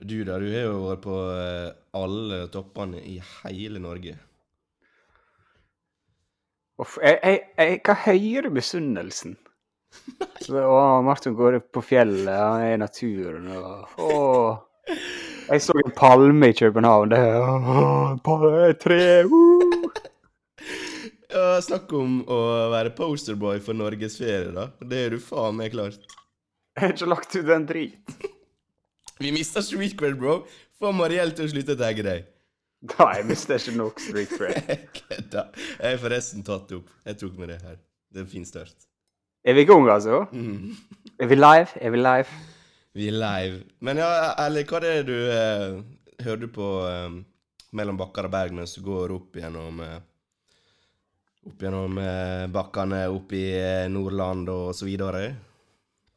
Du da, du har jo vært på eh, alle toppene i hele Norge. Uff, jeg, jeg, jeg kan høre misunnelsen. Så, å, Martin går på fjellet, han er i naturen og å, Jeg så en palme i København. Det er tre uh. Ja, Snakk om å være posterboy for norgesferie, da. Det er du faen meg klart. Jeg har ikke lagt ut en drit. Vi mista street cred, bro. Få Mariell til å slutte å tagge deg. Nei, jeg mista ikke nok street cred. Jeg kødda. Jeg har forresten tatt det opp. Jeg tok med det her. Det er en fin start. Er vi i gang, altså? Mm. Er vi live? Er vi live? Vi er live. Men ja, ærlig, hva er det du eh, hører du på eh, mellom bakker og berg mens du går opp gjennom eh, Opp gjennom eh, bakkene opp i eh, Nordland og så videre?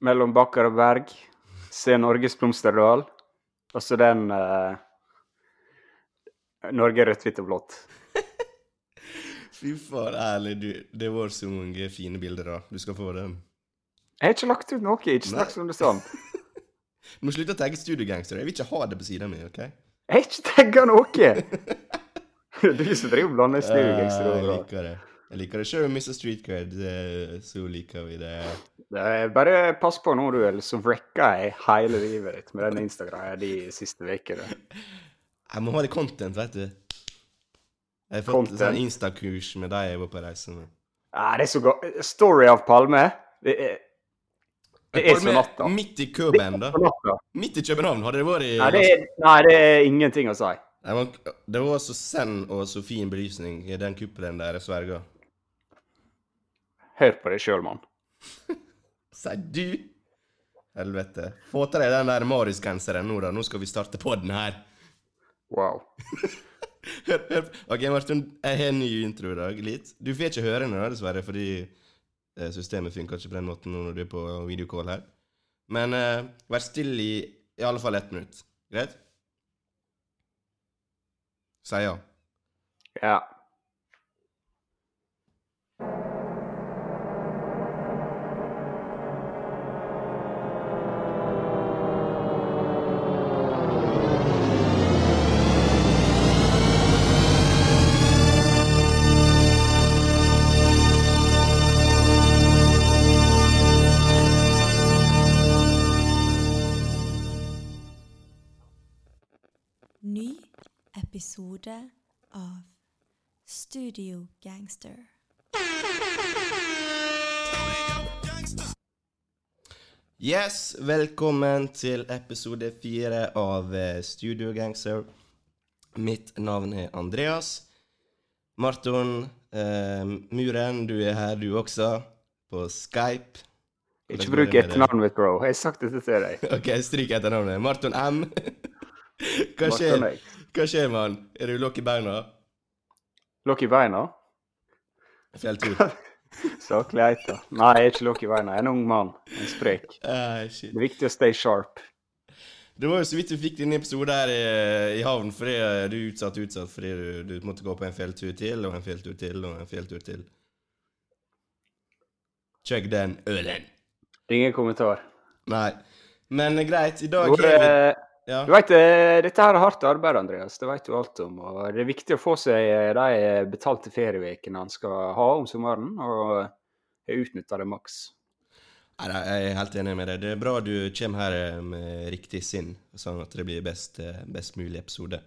Mellom bakker og berg. Se Norges Blomsterdal. Og så den uh, Norge rødt, hvitt og blått. Fy faen, ærlig, du. Det var så mange fine bilder, da. Du skal få dem. Jeg har ikke lagt ut noe. Ikke snakk som det sånn. Du må slutte å tagge Studiogangster. Jeg vil ikke ha det på sida mi, OK? Jeg har ikke tagga noe! Er du som driver og blander studiogangster overalt. det. Jeg liker det. sjøl, Mr. Streetcred, eh, så liker vi det. Det Bare pass på nå, du, ellers så wrecker jeg hele livet ditt med den Instagram de siste ukene. Jeg må ha litt content, vet du. Jeg har fått Content. sånn Insta-kurs med deg jeg var på reise med. Ja, det er så godt. Story of Palme. Det er, det er så natta. Midt i Det er Køben, da. Midt i København. Hadde det vært i Nei, det er, nei, det er ingenting å si. Det var så send og så fin belysning i den kuppelen der, jeg sverger. Hør på deg sjøl, mann. Sier du? Helvete. Få til deg den der Marius-genseren nå, da. Nå skal vi starte podden her. Wow. Hør, hør. OK, Martin, jeg har en ny intro i dag. Litt. Du får ikke høre den, da, dessverre, fordi eh, systemet funker ikke på den måten nå når du er på videocall her. Men uh, vær stille i i alle fall ett minutt. Greit? Si ja. Ja. Episode av Studio Gangster. Yes, velkommen til episode fire av eh, Studio Gangster. Mitt navn er Andreas. Marton eh, Muren, du er her du også, på Skype. Ikke bruk det etternavnet mitt, bro. Jeg har sagt dette til deg. Ok, stryk etter navnet. Marton M. Hva skjer, Hva skjer mann? Er du lokk i beina? Lokk i beina? Fjelltur? Så kleit, da. Nei, jeg er ikke lokk i beina. Jeg er en ung mann. En sprek. Ah, shit. Det er viktig å stay sharp. Det var jo så vidt du fikk din episode her i, i havn, fordi eh, du utsatt utsatt fordi du, du måtte gå på en fjelltur til, og en fjelltur til, og en fjelltur til. Chugg den ølen. Ingen kommentar. Nei. Men eh, greit, i dag Hvor, er vi eh, ja. Du vet, eh, Dette her er hardt arbeid, Andreas. Det vet du alt om. og Det er viktig å få seg eh, de betalte ferievekene han skal ha om sommeren, og utnytte det maks. Nei, jeg er helt enig med deg. Det er bra du kommer her eh, med riktig sinn, sånn at det blir best, eh, best mulig episode.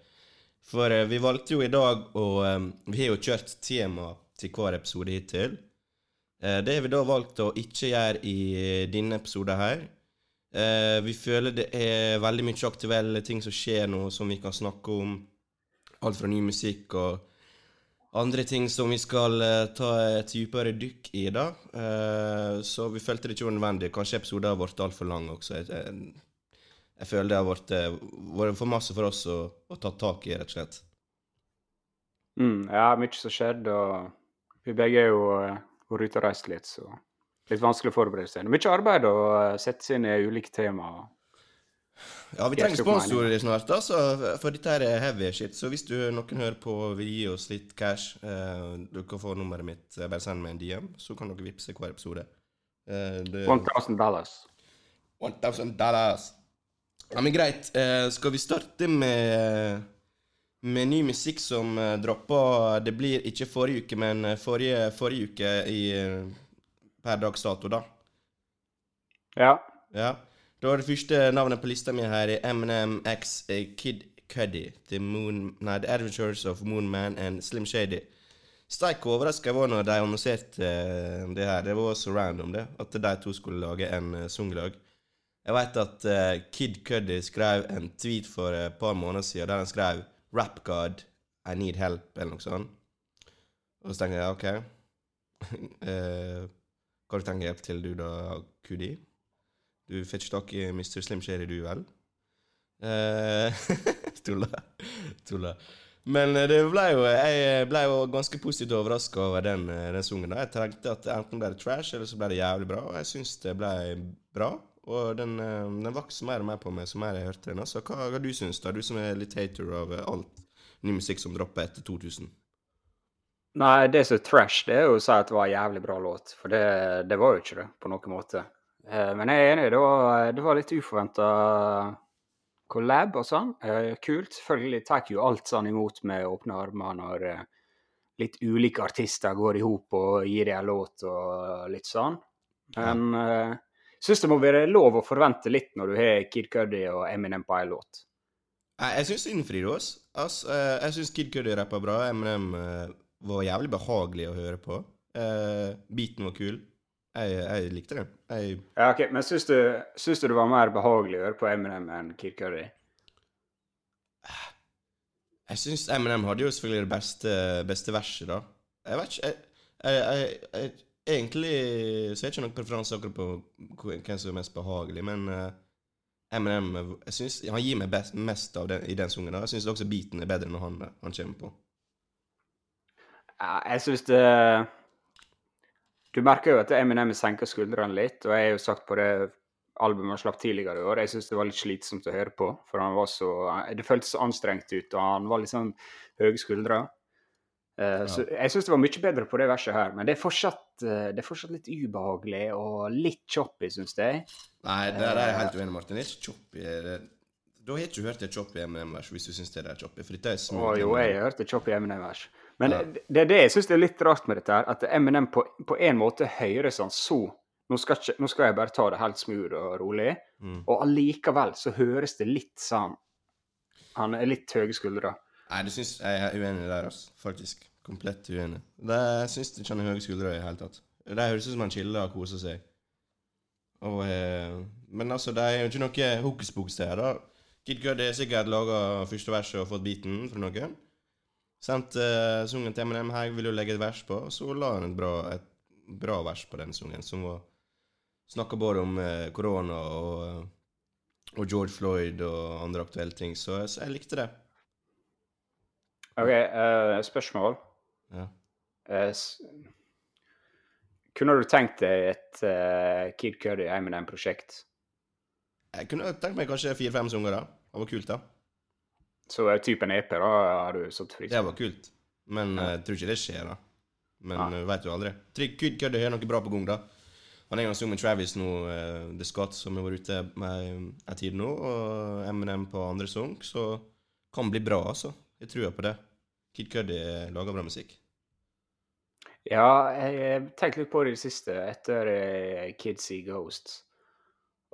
For eh, vi valgte jo i dag å eh, Vi har jo kjørt tema til hver episode hittil. Eh, Det har vi da valgt å ikke gjøre i eh, denne episoden her. Eh, Vi føler det er veldig mye aktuelle ting som skjer nå, som vi kan snakke om. Alt fra ny musikk og andre ting som vi skal eh, ta et dypere dykk i, da. Eh, så vi følte det ikke var nødvendig. Kanskje episoden har blitt altfor lang også. Jeg, jeg, jeg føler det har vært, eh, for masse for oss å, å ta tak i, rett og slett. Mm, ja, mye som skjedde, og vi begge er jo eh, vært ute og reist litt, så litt vanskelig å forberede seg. Mye arbeid å eh, sette seg inn i ulike temaer. Ja, vi trenger sponsorer snart, altså, for dette her er heavy shit. Så hvis du noen hører på vil gi oss litt cash, eh, du kan få nummeret mitt. eh, Bare send meg en DM, så kan dere vippse hver episode. Eh, det, 1000 dollars. 1000 dollars. Ja, men greit. Eh, skal vi starte med, med ny musikk som dropper? droppa Det blir ikke forrige uke, men eh, forrige, forrige uke i, eh, per dags dato, da. Ja. Ja. Da er det første navnet på lista mi her er Eminem X eh, Kid Cuddy. The, Moon, nei, The Adventures of Moonman and Slim Shady. Steik overraska jeg var når de annonserte eh, det her. Det var så random, det. At de to skulle lage en uh, sanglag. Jeg veit at Kid Cuddy skrev en tweet for et par måneder siden der han skrev 'Rap God, I need help', eller noe sånt. Og så tenker jeg OK. Eh, har du trenger hjelp til, du da, Kudi? Du fikk ikke tak i Mr. Slim Shady, du vel? Eh, Tulla. Tulla. Men eh, det ble jo, jeg ble jo ganske positivt overraska over den, eh, den sangen. Jeg tenkte at enten ble det trash, eller så ble det jævlig bra. Og jeg syns det ble bra. Og den, eh, den vokste mer og mer på meg så mer jeg hørte den. Altså, hva, hva du syns da, du som er litt hater av eh, alt ny musikk som dropper etter 2000? Nei, det som er trash, det er jo å si at det var en jævlig bra låt. For det, det var jo ikke det, på noen måte. Eh, Men jeg er enig, det var, det var litt uforventa collab og sånn. Eh, Kult. Selvfølgelig tar jo alt sånn imot med åpne armer når eh, litt ulike artister går i hop og gir deg en låt og litt sånn. Men jeg syns det må være lov å forvente litt når du har Kid Cudi og Eminem på en låt. Jeg syns innfrir oss. Altså, jeg syns Kid Cudi rapper bra. Eminem var jævlig behagelig å høre på. Uh, beaten var kul. Jeg, jeg likte den. Jeg, Ja, ok, Men syns du, syns du det var mer behagelig å høre på Eminem enn Kid Curry? jeg syns Eminem hadde jo selvfølgelig det beste, beste verset, da. Jeg vet ikke jeg, jeg, jeg, jeg, Egentlig så er det ikke noen preferanse akkurat på hvem som er mest behagelig, men uh, Eminem jeg synes, Han gir meg best, mest av den, i den sungen. da. Jeg syns også beaten er bedre når han, han kommer på. Jeg syns det Du merker jo at Eminem senker skuldrene litt, og jeg har jo sagt på det albumet han slapp tidligere i år, jeg syns det var litt slitsomt å høre på. For han var så Det føltes så anstrengt ut, og han var litt sånn høye skuldre. Eh, Så jeg syns det var mye bedre på det verset her, men det er fortsatt, eh, det er fortsatt litt ubehagelig og litt choppy, syns jeg. Nei, der er jeg helt uenig, Martin. Det er ikke choppy. Det, da har jeg ikke hørt et choppy Eminem-vers hvis du syns det er choppy. For dette er Å jo, jeg har hørt et choppy Eminem-vers. Men det, er det jeg syns er litt rart med dette, her, at Eminem på, på en måte høres han så nå skal, ikke, nå skal jeg bare ta det helt smooth og rolig, Mm. og allikevel så høres det litt sånn Han er litt høye skuldre. Nei, det syns jeg er uenig der, altså. Faktisk. Komplett uenig. Det, syns ikke han har høye skuldre i det hele tatt. Det høres ut som han chiller og koser seg. Og, eh, men altså, det er jo ikke noe hokus pokus der, da. Kid Gud har sikkert laga første verset og fått beaten fra noen. Sendt uh, sungen til Eminem her, ville jo legge et vers på, og så la han et bra, et bra vers på den sungen, som var Snakka både om eh, korona og, og George Floyd og andre aktuelle ting, så, så jeg likte det. OK, eh, spørsmål. Ja. Eh, kunne du tenkt deg et Kid Cuddy Eminem-prosjekt? Jeg kunne tenkt meg kanskje fire-fem sanger. Det var kult, da. Så er typen EP, da har du satt pris Det var kult. Men ja. jeg tror ikke det skjer, da. Men Nei. uh, veit du aldri. Trygg Kid Cudi har noe bra på gang, da. Han en gang sang med Travis nå, uh, The Scott, som har vært ute med en tid nå, og Eminem på andre sang, så kan bli bra, altså. Jeg tror på det. Kid Cudi lager bra musikk. Ja, jeg har tenkt litt på det i det siste, etter eh, Kids See Ghosts.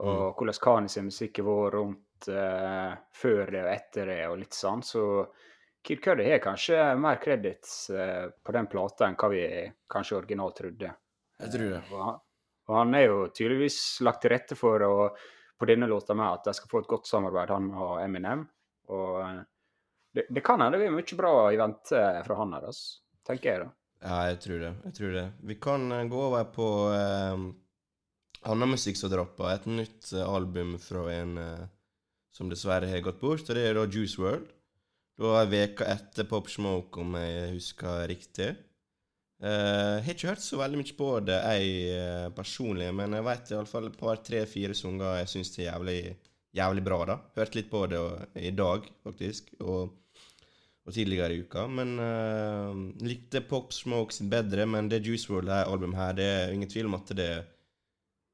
Og hvordan Kani sin musikk har vært rundt eh, før det og etter det, og litt sånn. Så Kid Cuddy har kanskje mer credits uh, på den plata enn hva vi kanskje originalt trodde. Jeg tror det. Og han, og han er jo tydeligvis lagt til rette for å, på denne låta med at de skal få et godt samarbeid, han og Eminem. Og eh, det, det kan hende det blir mye bra i vente fra han her, altså, tenker jeg da. Ja, jeg tror det. Jeg tror det. Vi kan eh, gå over på uh, annen musikk som droppa. Et nytt eh, album fra en eh, som dessverre har gått bort, og det er da Juice World. Da er veka etter Pop Smoke, om jeg husker riktig. Uh, har ikke hørt så veldig mye på det, jeg eh, personlig, men jeg vet iallfall et par, tre, fire sanger jeg syns er jævlig, jævlig bra, da. Hørte litt på det og, i dag, faktisk. og og tidligere i uka. Men uh, likte Pop Smoke sitt bedre, men det Juice World her, albumet her, det er ingen tvil om at det er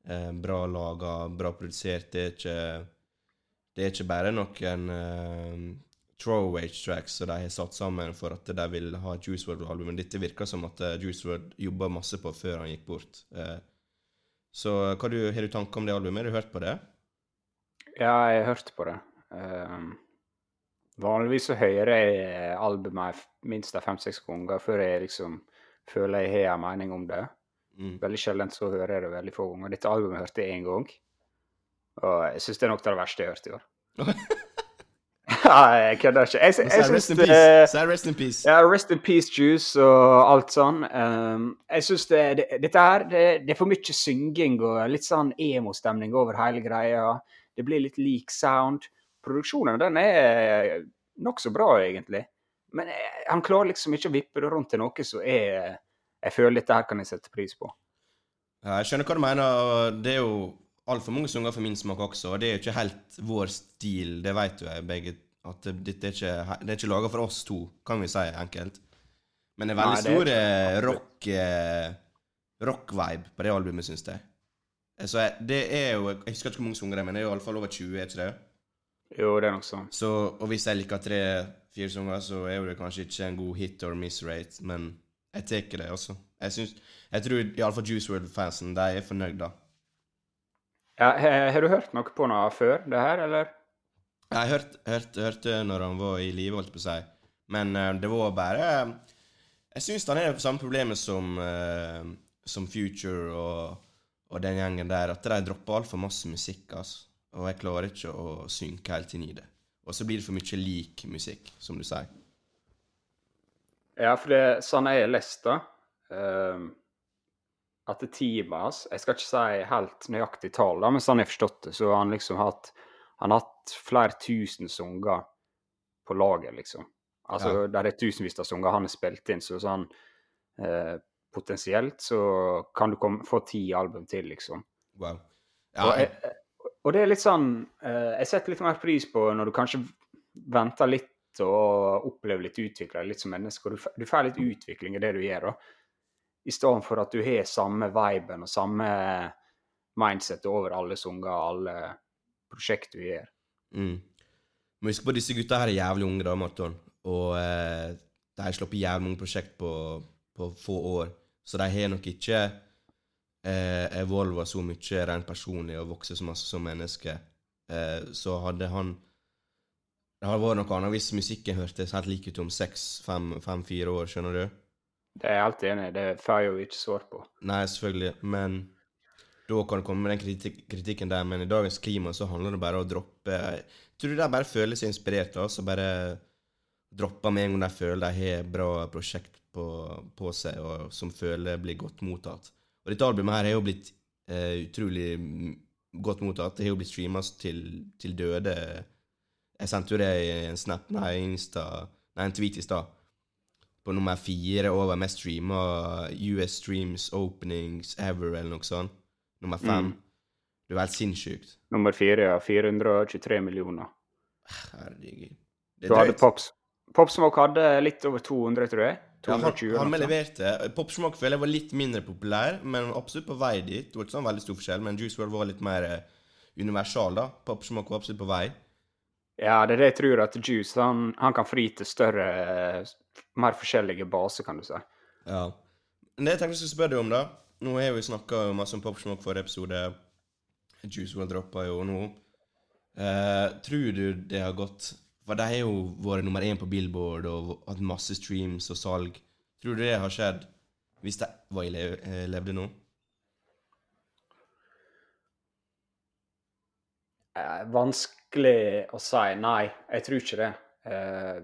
uh, bra laga, bra produsert. Det er ikke det er ikke bare noen uh, throwaway tracks som de har satt sammen for at de vil ha Juice WRLD-album. Men dette virker som at uh, Juice WRLD jobba masse på før han gikk bort. Uh, så hva du, har du tanker om det albumet? Har du hørt på det? Ja, jeg har hørt på det. Um, vanligvis så hører jeg albumet minst fem-seks ganger før jeg liksom føler jeg har en mening om det. Mm. Veldig sjelden så hører jeg det veldig få ganger. Dette albumet hørte jeg én gang, og jeg syns det er nok det verste jeg har hørt i år. Nei, jeg kødder ikke. Jeg, jeg, jeg syns det Så rest in peace. ja, Rest in peace, Juice og alt sånn. Um, jeg syns det, det, dette her det, det er for mye synging og litt sånn emo-stemning over hele greia. Det blir litt lik sound. Produksjonen den er nokså bra, egentlig. Men jeg, han klarer liksom ikke å vippe det rundt til noe som er Jeg føler dette her kan jeg sette pris på. Ja, jeg skjønner hva du mener. Det er jo altfor mange sanger for min smak også. Og det er jo ikke helt vår stil, det vet jo jeg begge. At det- er ikke, det er ikke laga for oss to, kan vi si enkelt. Men det er veldig Nei, stor eh, rock eh, rock-vibe på det albumet, syns jeg. Så jeg- det er jo Jeg husker ikke hvor mange sanger det er, men det er jo iallfall over 20, er ikke det? Jo, det er nok sånn. Så, og hvis jeg liker tre-fire sanger, så er det kanskje ikke en god hit or miss rate, men jeg tar det også. Jeg, synes, jeg tror iallfall Juice World-fansen de er fornøyd, da. Ja, har du hørt noe på noe før det her, eller? Jeg hørte, hørte, hørte når han var i live, holdt på å si. Men uh, det var bare Jeg syns han er på samme problemet som, uh, som Future og, og den gjengen der, at de dropper altfor masse musikk. Altså. Og jeg klarer ikke å synke helt inn i det. Og så blir det for mye lik musikk, som du sier. Ja, for det sånn jeg har lest, da ehm, At teamet hans Jeg skal ikke si helt nøyaktig tall, men sånn jeg har forstått det, så har han liksom hatt Han har hatt flere tusen sanger på laget, liksom. Altså, Ja. der er tusenvis av sanger han har spilt inn, så sånn eh, Potensielt så kan du komme, få ti album til, liksom. Wow. Ja, jeg, jeg, og det er litt sånn eh, Jeg setter litt mer pris på når du kanskje venter litt og opplever litt utvikling litt som menneske. og Du, du får litt utvikling i det du gjør, da. I stedet for at du har samme viben og samme mindset over alle sanger og alle prosjekt du gjør. mm. Men husk på disse gutta her er jævlig unge, da, Marton. Og eh, de har sluppet jævlig mange prosjekt på, på få år. Så de har nok ikke eh, evolva så mye rent personlig og vokst så masse som menneske. Eh, så hadde han Det hadde vært noe annet hvis musikken hørtes helt lik ut om seks, fem, fem-fire år, skjønner du? Det er jeg helt enig i. Det får jeg jo ikke svar på. Nei, selvfølgelig, men da kan det komme med den kritik kritikken der, men i dagens klima så handler det bare om å droppe Jeg tror de bare føler seg inspirert, av oss og bare dropper med en gang de føler de har bra prosjekt på, på seg, og som føler blir godt mottatt. Og dette albumet her har jo blitt eh, utrolig godt mottatt. Det har jo blitt streama til, til døde. Jeg sendte jo det i en snap, nei, Insta, nei, en tweet i stad på nummer fire over mest streama US Streams Openings Ever, eller noe sånt. Nummer fem. Mm. Det er helt sinnssykt. Nummer fire, ja. 423 millioner. Herregud. Du hadde. Pops. Popsmoke hadde litt over 200, tror jeg. Ja, han, han leverte. Popsmak føler jeg var litt mindre populær, men absolutt på vei dit. Det var ikke sånn veldig stor forskjell, men Juice WRLD var litt mer eh, universal, da. Popsmak var absolutt på vei. Ja, det er det jeg tror at Juice han, han kan fri til større, eh, mer forskjellige baser, kan du si. Ja. Det jeg tenkte jeg skulle spørre deg om, da Nå har vi snakka masse om Popsmoke forrige episode. Juice WRLD droppa jo nå. Eh, tror du det har gått For de har jo vært nummer én på Billboard og hatt masse streams og salg. Tror du det har skjedd hvis de var i lev eh, levde nå? Vanskelig å si. Nei, jeg tror ikke det. Eh,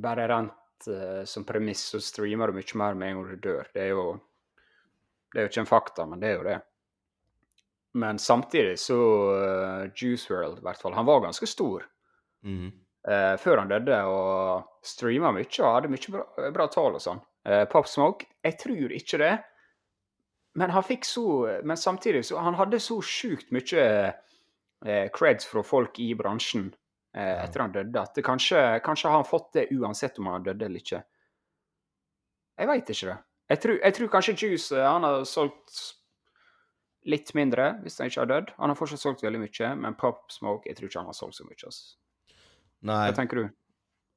bare rent eh, som premiss så streamer du mye mer med en gang du dør. Det er jo det er jo ikke en fakta, men det er jo det. Men samtidig så uh, Juice WRLD, i hvert fall, han var ganske stor mm. eh, før han døde, og streama mye og hadde mye bra, bra tall og sånn. Eh, Pop Smoke, jeg tror ikke det. Men han fikk så Men samtidig så Han hadde så sjukt mye eh, creds fra folk i bransjen eh, etter han døde, at kanskje, kanskje har han fått det uansett om han døde eller ikke. Jeg veit ikke det. Jeg tror, jeg tror kanskje Juice eh, han har solgt litt mindre, hvis han ikke har dødd. Han har fortsatt solgt veldig mye, men Pop Smoke jeg tror ikke han har solgt så mye. Altså. Nei, Hva tenker du?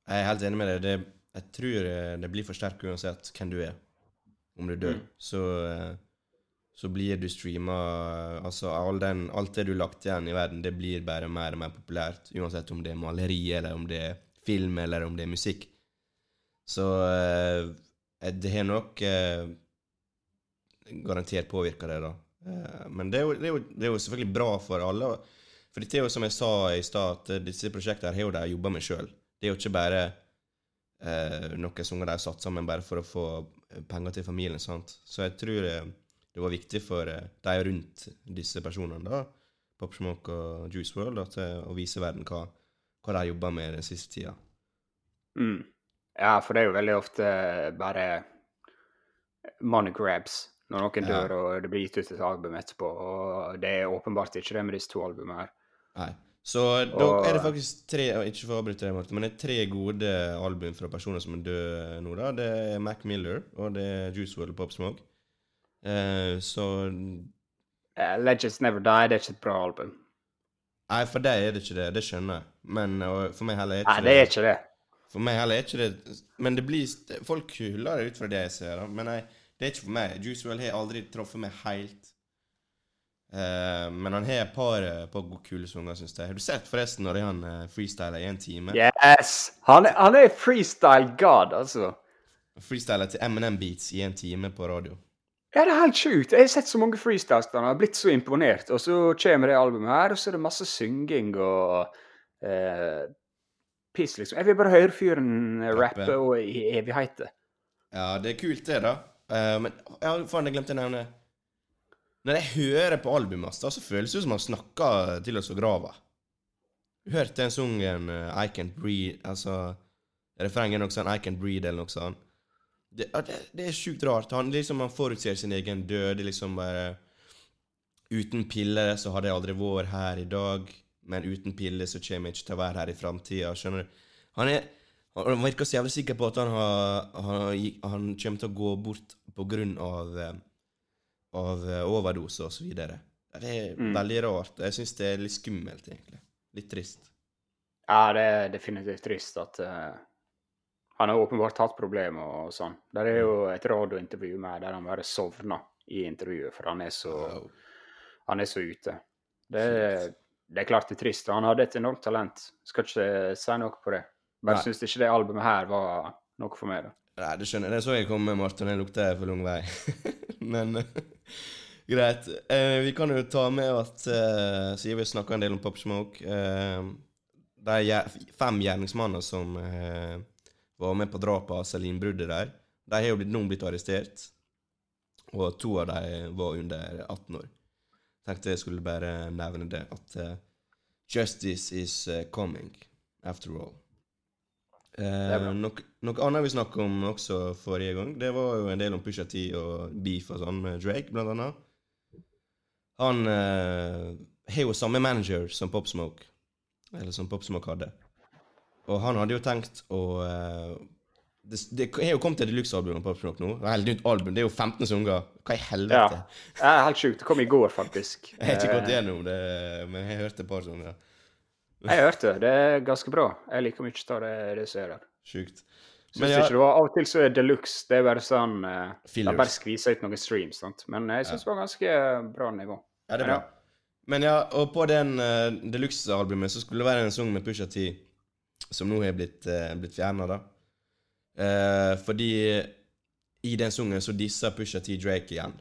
jeg er helt enig med deg. Det, jeg tror eh, det blir for sterkt uansett hvem du er. Om du dør, Mm. så, eh, så blir du streama Altså, all den, alt det du har lagt igjen i verden, det blir bare mer og mer populært. Uansett om det er maleri, eller om det er film, eller om det er musikk. Så eh, det har nok eh, garantert påvirka det, da. Eh, men det er, jo, det, er jo, det er jo selvfølgelig bra for alle. For det er jo som jeg sa i stad, at eh, disse prosjektene har jo de jobba med sjøl. Det er jo ikke bare eh, noen sanger de har satt sammen bare for å få eh, penger til familien. sant? Så jeg tror det, det var viktig for eh, de rundt disse personene, da, Pop Smoke og Juice World, at, eh, å vise verden hva, hva de jobba med den siste tida. Mm. Ja, for det er jo veldig ofte bare money grabs når noen Ja. dør og det blir gitt ut et album etterpå. Og det er åpenbart ikke det med disse to albumene her. Nei. Så da Og- er det faktisk tre Ikke for å avbryte det, Martin, men det er tre gode album fra personer som er døde nå. da. Det er Mac Miller, og det er Juice WRLD og Pop Smoke. Eh, så Eh, Legends Never Die det er ikke et bra album. Nei, for deg er det ikke det. Det skjønner jeg. Men for meg heller er ikke Nei, det er ikke det. For meg heller er ikke det Men det blir Folk hyller det ut fra det jeg ser. Men nei, det er ikke for meg. Juice WRLD har aldri truffet meg helt. Uh, men han har et par, På par kule sanger, syns jeg. Har du sett forresten når han freestyler i en time? Yes! Han er, han er freestyle god, altså. Freestyler til Eminem Beats i en time på radio. Ja, det er helt sjukt. Jeg har sett så mange freestyles der han har blitt så imponert. Og så kommer det albumet her, og så er det masse synging og uh, piss, liksom. Jeg vil bare høre fyren eh, Rappe. og i evigheter. Ja, det er kult, det, da. Uh, men ja, faen, jeg glemte å nevne Når jeg hører på albumet hans, så føles det som han snakker til oss fra grava. Hørte den sangen uh, I Can't Breathe Altså Refrenget er noe sånn I Can't Breathe, eller noe sånt. Det, det, det er sjukt rart. Han liksom han forutser sin egen død. Liksom bare Uten piller så hadde jeg aldri vært her i dag, men uten piller så kommer jeg ikke til å være her i framtida. Skjønner du? Han er han virker så jævlig sikker på at han, har, han, han kommer til å gå bort på grunn av, eh, av eh, overdose og så videre. Det er Mm. veldig rart. Jeg syns det er litt skummelt, egentlig. Litt trist. Ja, det er definitivt trist at eh, han har åpenbart hatt problemer og sånn. Der er jo et radiointervju med der han bare sovna i intervjuet, for han er så, Wow. han er så ute. Det, det er klart det er trist. Han hadde et enormt talent. Skal ikke si noe på det. Bare syns ikke det albumet her var noe for meg. da. Nei, det skjønner jeg. Det så jeg komme, Martin. Det lukter for lang vei. Men greit. Eh, vi kan jo ta med at eh, Siden vi snakka en del om Pop Smoke eh, De fem gjerningsmanner som eh, var med på drapet av Celine-bruddet der, de har jo blitt, nå blitt arrestert. Og to av dem var under 18 år. Tenkte jeg skulle bare nevne det. At uh, justice is uh, coming, after all. Uh. Noe, noe annet vi snakket om også forrige gang, det var jo en del om Pusha T og beef og sånn med Drake, blant annet. Han eh, har jo samme manager som Pop Smoke, eller som Pop Smoke hadde. Og han hadde jo tenkt å eh, Det, det har jo kommet et deluxe-album av Popsmoke nå. Det er helt nytt album. Det er jo 15 sanger. Hva i helvete? Ja. Det er helt sjukt. Det kom i går, faktisk. Jeg har ikke gått Eh, gjennom det, men jeg hørte et par sanger. Jeg hørte det. Det er ganske bra. Jeg liker mye av det, det som er der. Sjukt. Men Men ikke det var Av og til så er deluxe det er bare sånn uh, De bare skviser ut noen streams, sant. Men jeg syns det var ganske bra nivå. Ja, det er bra. Men ja, og på den uh, deluxe-albumet så skulle det være en sang med Pusha T, som nå har blitt, uh, blitt fjerna, da. Eh, fordi i den sangen så disser Pusha T Drake igjen.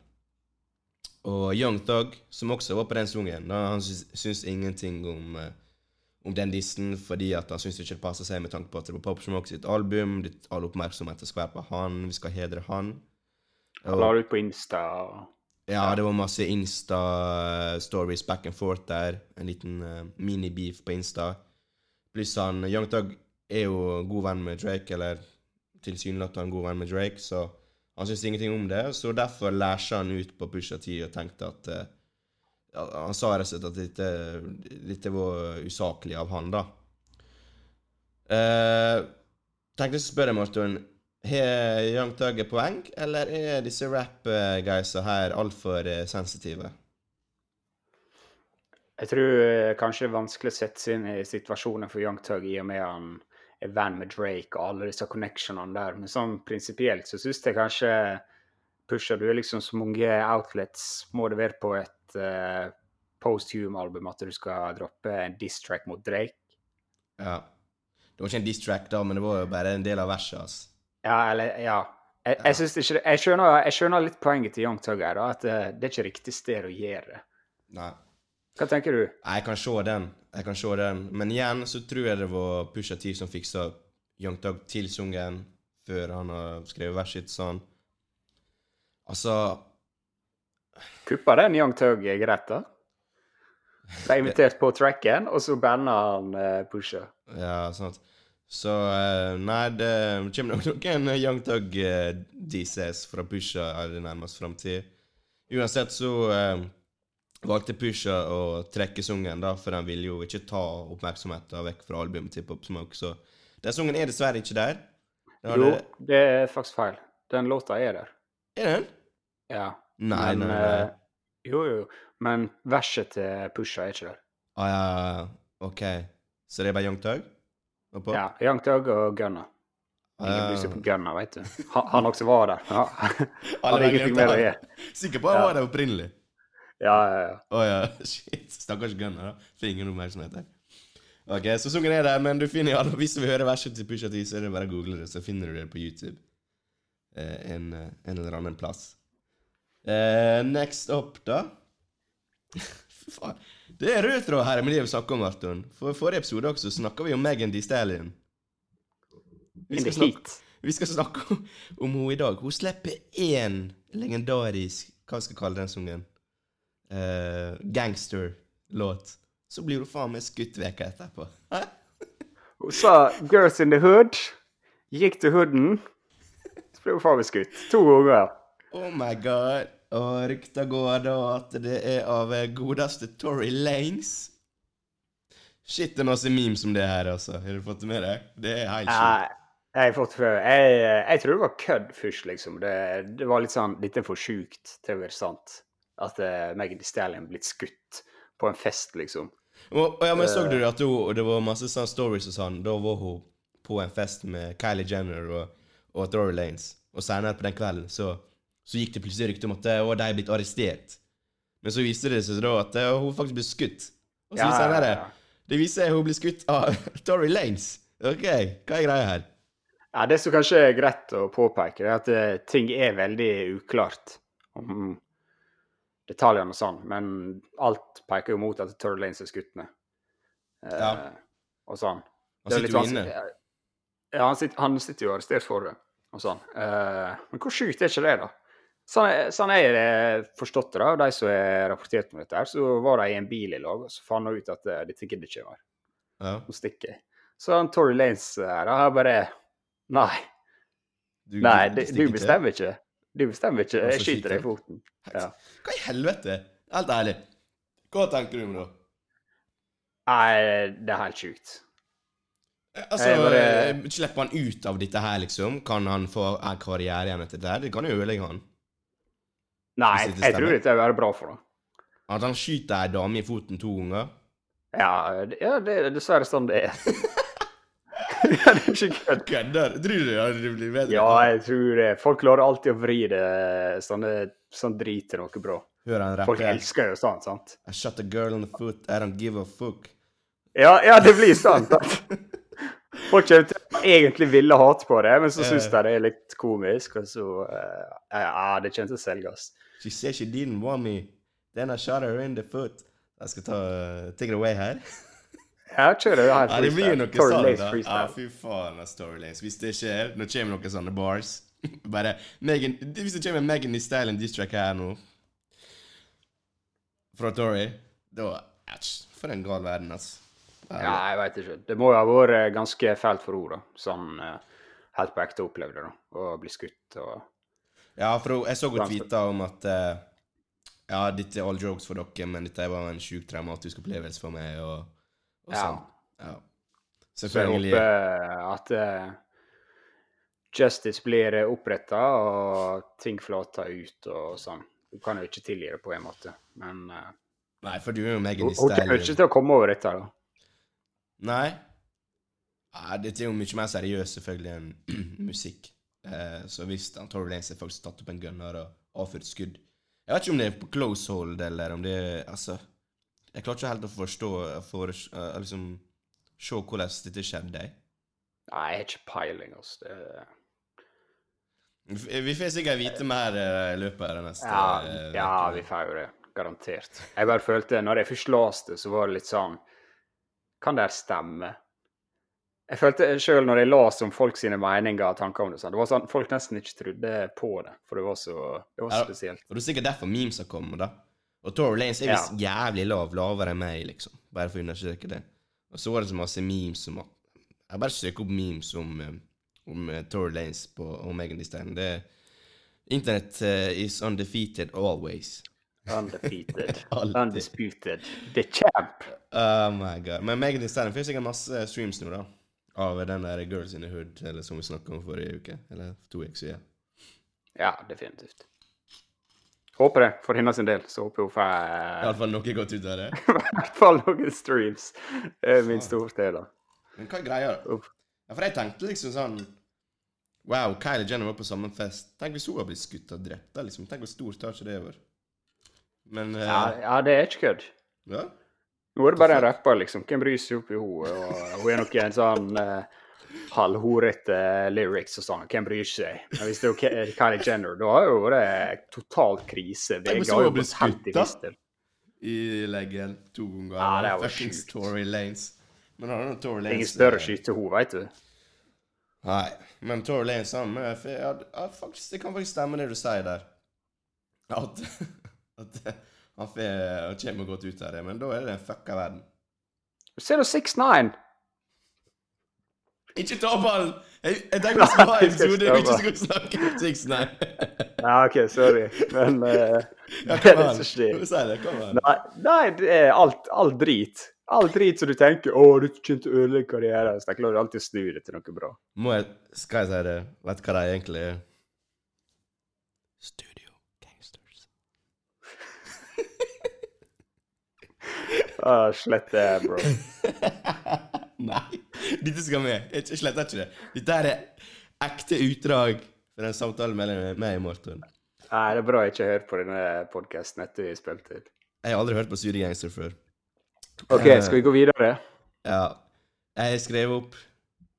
Og Young Thug, som også var på den sangen, han syns, syns ingenting om, eh, om den dissen fordi at han syns ikke det passer seg med tanke på at det var Pop Smoke sitt album. Litt all oppmerksomhet skal være på han, vi skal hedre han. Han la det ut på Insta. Ja, det var masse Insta-stories back and forth der. En liten uh, mini-beef på Insta. Pluss han Young Thug er jo god venn med Drake, eller tilsynelatende god venn med Drake, så han syns ingenting om det. Så derfor lærte han ut på Pusha T og tenkte at uh, Han sa rett og slett at dette, dette var usaklig av han, da. Uh, tenkte jeg å spørre Morten. Har Young Thug poeng, eller er disse rap-guysa her altfor uh, sensitive? Jeg tror eh, kanskje det er vanskelig å sette seg inn i situasjonen for Young Tug i og med han er venn med Drake og alle disse connectionene der. Men sånn prinsipielt så syns jeg kanskje Pusher, du er liksom så mange outlets. Må det være på et uh, post-hume-album at du skal droppe en diss-track mot Drake? Ja. Det var ikke en diss-track, da, men det var jo bare en del av verset hans. Ja, eller Ja. Jeg, jeg, synes ikke, det- jeg, skjønner, jeg skjønner litt poenget til Young Tug her, da, at eh, det er ikke riktig sted å gjøre det. Nei. Hva tenker du? Jeg kan se den. Jeg kan se den. Men igjen så tror jeg det var Pusha T som fiksa Young Tug til sungen før han har skrevet verset sitt sånn. Altså Kuppa den Young Tug greit, da? Ble invitert på tracken, og så banna han uh, Pusha. Ja, sant. Så uh, Nei, det kommer nok noen Young Thug uh, fra Pusha i nærmeste framtid. Uansett så eh, valgte Pusha å trekke sungen, da, for han ville jo ikke ta oppmerksomheten vekk fra albumet til Pop Smoke, så den sungen er dessverre ikke der. Det Jo, det- det er faktisk feil. Den låta er der. Er den? Ja. Nei, Men, nei, nei. eh, jo, jo. Men verset til Pusha er ikke der. Ah, ja. OK. Så det er bare Young Tug? Ja, Young Tug og Gunna. Ingen Ah. bryr seg på Gunna, vet du. Han, han også var der. Ja. Han er ingenting mer å gjøre. Sikker på han var der opprinnelig? Ja, ja, ja. Oh, ja. Shit. Stakkars Gunnar, da. Får ingen oppmerksomhet her. Ok, så sungen er der, men du finner alle, hvis du vil høre verset til Pusha T, så er det bare å google det, så finner du det på YouTube. Eh, en, eh, en eller annen plass. Eh, next up, da. Fy faen. Det er rød tråd her med det vi snakker om, Arton. For forrige episode også snakka vi om Megan D. Stallion. Vi skal, snakke, vi skal snakke om, om henne i dag. Hun slipper én legendarisk Hva skal jeg kalle den sungen? Eh, Gangster-låt. Så blir du faen meg skutt veka etterpå. Hun sa 'girls in the hood'. Gikk til hooden. Så ble hun faen meg skutt. To ganger. Oh my god. Og rykter går da at det er av eh, godeste Tory Lanes. Shit, det er masse memes om det her, altså. Har du fått det med deg? Det er helt sjukt. jeg har fått før. Jeg, jeg tror det var kødd først, liksom. Det, det var litt sånn er for sjukt til å være sant. At uh, Megan Thee Stallion blitt skutt på en fest, liksom. Og, og ja, men så Eh. du at hun, det var masse sånne stories og sånn. Da var hun på en fest med Kylie Jenner og, og Dory Lanes. Og senere på den kvelden så, så gikk det plutselig rykte om at å, de er blitt arrestert. Men så viste det seg da at eh, hun faktisk ble skutt. Og så Ja, ja, senere ja. Det viser at hun ble skutt av Dory Lanes. OK, hva er greia her? Ja, Det som kanskje er greit å påpeke, er at eh, ting er veldig uklart om detaljene og sånn, men alt peker jo mot at Tory Lanes er skutt ned. Eh, Ja. Og sånn. Han er sitter jo inne. Ja, han sitter, han sitter jo arrestert for det, og sånn. Eh, men hvor sjukt er ikke det, da? Sånn, er- sånn er det forstått det, da. De som har rapportert om dette, her, så var de i en bil i lag, og så fant de ut at eh, dette gidder ikke mer. Ja. Nå stikker jeg. Så han Tory Lanes her, har bare Nei. Du, Nei, du du bestemmer ikke. Du bestemmer ikke. Jeg skyter deg i foten. Ja. Hva i helvete? Helt ærlig. Hva tenker du om det? Nei, det er helt sjukt. Altså, bare- eh, Slipper han ut av dette her, liksom? Kan han få en karriere igjen etter det her? Det kan jo ødelegge han. Nei, jeg tror dette vil være bra for ham. At han skyter ei dame i foten to ganger? Ja, ja, det er dessverre sånn det er. ja, det er ikke kødd. Kødder? Tror du det blir bedre? Ja, jeg tror det. Folk klarer alltid å vri det sånne, sånn drit til noe bra. Folk elsker jo sånt, sant? I shot a girl on the foot, I don't give a fuck. Ja, ja det blir sånn. sant? Folk kommer til egentlig ville hate på det, men så syns de det er litt komisk, og så uh, Ja, det kommer til å selges. She said she didn't want me, then I shot her in the foot. Jeg skal ta uh, take it away her. Ja, kjører det her. Ja, det blir noe sånn, da. Ja, fy faen, Storylanes. Hvis det skjer, nå kommer noen sånne bars Bare Megan, Hvis det kommer Megan i stylen diss-track her nå fra Tory, da Æsj, for en gal verden, ass. Ja, jeg veit ikke. Det må jo ha vært ganske fælt for henne, da. Sånn eh, helt på ekte opplevde det, da. Å bli skutt og Ja, for jeg så godt vite om at uh, Ja, dette er all jokes for dere, men dette var en sjukt traumatisk opplevelse for meg, og, og Ja. sånn. Ja. Så jeg håper at uh, justice blir oppretta, og ting flater ut og sånn. Du kan jo ikke tilgi det på en måte, men uh, Nei, for du er jo meganist. Hun kommer ikke til å komme over dette. da. Nei. Ja, dette er jo mye mer seriøst selvfølgelig enn musikk. Eh, så hvis han Tory Lanez har faktisk tatt opp en gunner og avfyrt skudd Jeg vet ikke om det er på close hold, eller om det er Altså Jeg klarer ikke helt å forstå for, uh, liksom Se hvordan dette skjedde. Nei, jeg har ikke peiling. altså. Det... Vi får sikkert vite mer eh, i løpet av det neste Ja, eh, ja, vi får jo det. Garantert. Jeg bare følte, når jeg først leste det, så var det litt sånn Kan det her stemme? Jeg følte sjøl når jeg leste om folk sine meninger og tanker om det, sånn, det var sånn, folk nesten ikke trodde på det, for det var så, det var så Ja. spesielt. Og det er sikkert derfor memes har kommet, da. Og Tory Lanes er visst jævlig lav, lavere enn meg, liksom. Bare for å undersøke det. Og så var det så masse memes om at Jeg bare søker opp memes om, eh, om eh, Tory Lanes på, og Megan Thee Stallion. Det er Internett uh, is undefeated always. Undefeated. Undisputed. The champ. Oh my god. Men Megan Thee Stallion får sikkert masse streams nå, da. Av den der Girls in the Hood, eller som vi snakka om forrige uke. Eller to uker siden. Ja, definitivt. Håper det, for hennes sin del. Så håper hun får Iallfall noe godt ut av det. i hvert fall noen streams. Det er min storte, da. Men hva er greia? Ja, for jeg tenkte liksom sånn Wow, Kylie Jenner var på samme fest. Tenk hvis hun hadde blitt skutt og drept. liksom. Tenk hvor stort har ikke det vært. Men uh... Ja, ja, det er ikke kødd. ja. Nå er det bare en rapper, liksom. Hvem bryr seg oppi henne? Og hun er nok en sånn uh, halvhorete lyrics og sånn. Hvem bryr seg? Men hvis det er Kylie Jenner, da har jo det total krise. VG har jo blitt skutta i leggen to ganger. Ja, det var Fuckings. Tory Lanes. Men han er Tory Lanes Ingen større eh, skyte hun, veit du. Nei, men Tory Lanes han eh, ja, ja, faktisk, Det kan faktisk stemme det du sier der. At, at eh, han får han kommer godt ut av det. Men da er det en fucka verden. Ser du 6ix9ine? Ikke ta ballen! Jeg, jeg tenkte vi skulle ha Nei, en episode der vi ikke skulle snakke om Six nei. Ja, OK, sorry. Men uh, Ja, det er kom an. Nei, nei, det er alt, all drit. All drit som du tenker 'Å, du kjente ødelegge karrieren', så klarer alltid å snu det til noe bra. Må jeg, skal jeg si det? Vet du hva det egentlig er? Studio Gangsters. Ah, slett det, bro. Nei, dette skal med. Jeg sletter ikke det. Dette er ekte utdrag fra en samtale mellom meg og Morten. Nei, det er bra jeg ikke hører på denne podkasten etter vi spilte inn. Jeg har aldri hørt på Studio Gangster før. OK, skal vi gå videre? Ja. Jeg skrev opp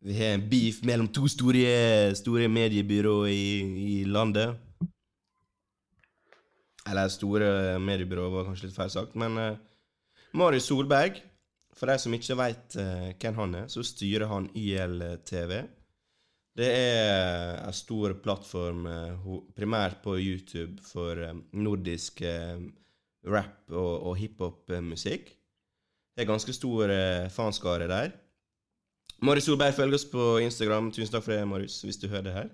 Vi har en beef mellom to store, store mediebyråer i, i landet. Eller store mediebyråer var kanskje litt feil sagt, men uh, Marius Solberg For de som ikke veit hvem han er, så styrer han YLTV. Det er en stor plattform eh, primært på YouTube for eh, nordisk eh, rap og, og hiphop-musikk. Det er ganske stor eh, fanskare der. Marius Solberg følger oss på Instagram. Tusen takk for det, Marius, hvis du hører det her.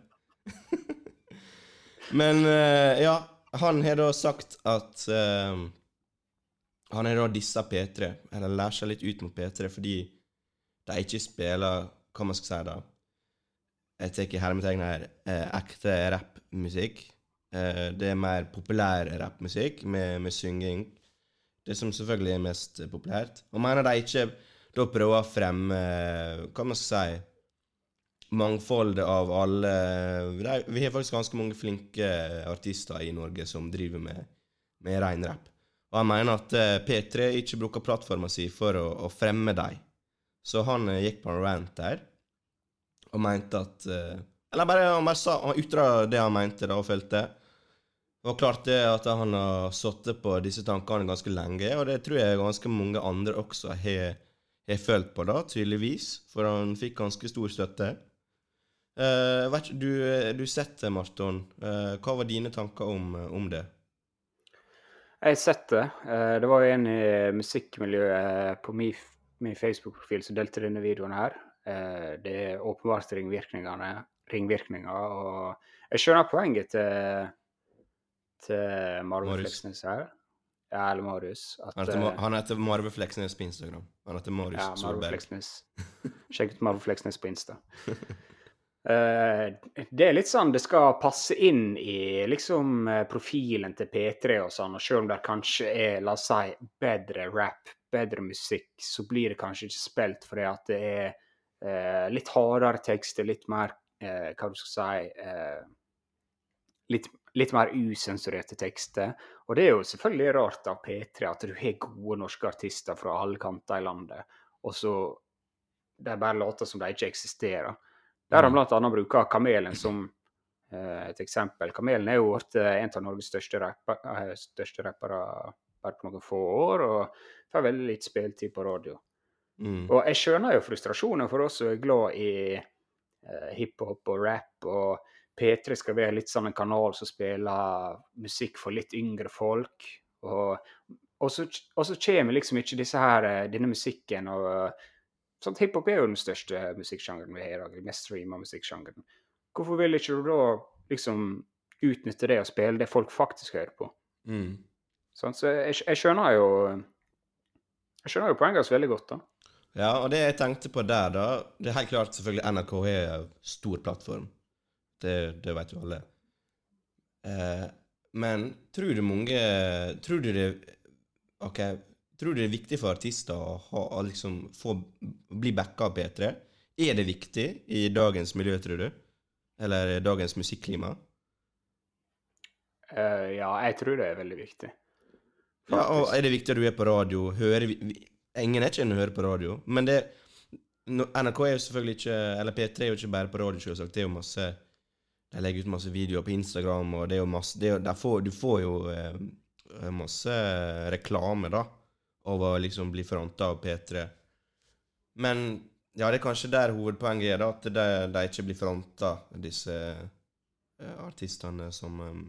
Men eh, ja, han har da sagt at eh, Han har da dissa P3, eller lærer seg litt ut mot P3, fordi de ikke spiller Hva man skal si da? Jeg tar hermetegn her eh, ekte rappmusikk. Eh, det er mer populær rappmusikk med, med synging. Det som selvfølgelig er mest populært. Og mener de ikke da prøver å fremme Hva man skal si Mangfoldet av alle Vi har faktisk ganske mange flinke artister i Norge som driver med, med ren rapp. Og han mener at eh, P3 ikke bruker plattforma si for å, å fremme dem. Så han eh, gikk på en rant der og mente at eh, Eller bare, han bare sa, han ytra det han mente da og følte. Og klart det at han har sittet på disse tankene ganske lenge, og det tror jeg ganske mange andre også har, har følt på, da, tydeligvis. For han fikk ganske stor støtte. Uh, du, du setter, Marton. Uh, hva var dine tanker om, om det? Jeg har sett det. Eh, Det var jo en i musikkmiljøet på min, min Facebook-profil som delte denne videoen her. Eh, Det er åpenbart ringvirkningene, ringvirkninger, og jeg skjønner poenget til, til Marve Fleksnes her. Ja, eller Marius. At, Han heter, eh, han heter Marve Fleksnes på Instagram. Han heter Marius ja, Solberg. Sjekk ut Marve Fleksnes på Insta. Eh, det er litt sånn det skal passe inn i liksom eh, profilen til P3 og sånn, og selv om det kanskje er, la oss si, bedre rap, bedre musikk, så blir det kanskje ikke spilt fordi at det er eh, litt hardere tekster, litt mer, eh, hva du skal si, eh, litt, litt mer usensurerte tekster. Og det er jo selvfølgelig rart av P3 at du har gode norske artister fra alle kanter i landet, og så det er bare låter som de ikke eksisterer. Der han Mm. bl.a. bruker Kamelen som eh, et eksempel. Kamelen er jo blitt eh, en av Norges største, rapper, eh, største rappere bare på noen få år, og får veldig litt spiltid på radio. Mm. Og jeg skjønner jo frustrasjonen for oss som er glad i eh, hiphop og rap, og P3 skal være litt som en kanal som spiller musikk for litt yngre folk. Og, og, så, og så kommer liksom ikke disse her, denne musikken og sånn, Hiphop er jo den største musikksjangeren vi har i dag, den mest streama musikksjangeren. Hvorfor vil ikke du da liksom utnytte det og spille det folk faktisk hører på? Mm. Sånn, så jeg, jeg skjønner jo jeg skjønner jo poenget hans veldig godt. da. Ja, og det jeg tenkte på der, da Det er helt klart selvfølgelig NRK er en stor plattform. Det, det vet jo alle. Eh, men tror du mange Tror du det OK, tror du det er viktig for artister å, ha, liksom få bli backa av P3? Er det viktig i dagens miljø, tror du? Eller dagens musikklima? Uh, ja, jeg tror det er veldig viktig. Ja, og er det viktig at du er på radio? Hører vi, vi Ingen er ikke en hører på radio, men det NRK er jo selvfølgelig ikke Eller P3 er jo ikke bare på radio, selvsagt. Det er jo masse De legger ut masse videoer på Instagram, og det er jo masse det er, får, Du får jo eh, masse reklame, da, av å liksom bli fronta av P3. Men ja, det er kanskje der hovedpoenget er, da, at de, de ikke blir fronta, disse eh, artistene som um,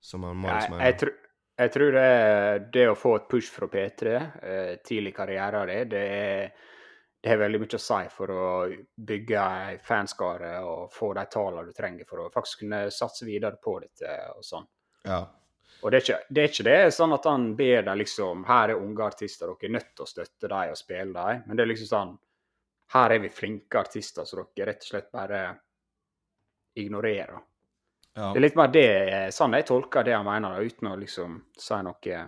Som han Marius Jeg, mener. jeg, tr jeg tror det, det å få et push fra P3 eh, tidlig i karrieren det, det, er- det har veldig mye å si for å bygge ei fanskare og få de tallene du trenger for å faktisk kunne satse videre på dette og sånn. Ja. Og det er ikke det, er ikke det sånn at han ber deg liksom Her er unge artister, dere er nødt til å støtte dem og spille dem. Men det er liksom sånn Her er vi flinke artister, så dere rett og slett bare ignorerer. ja. Det er litt mer det, sånn jeg tolker det han mener, da, uten å liksom si noe,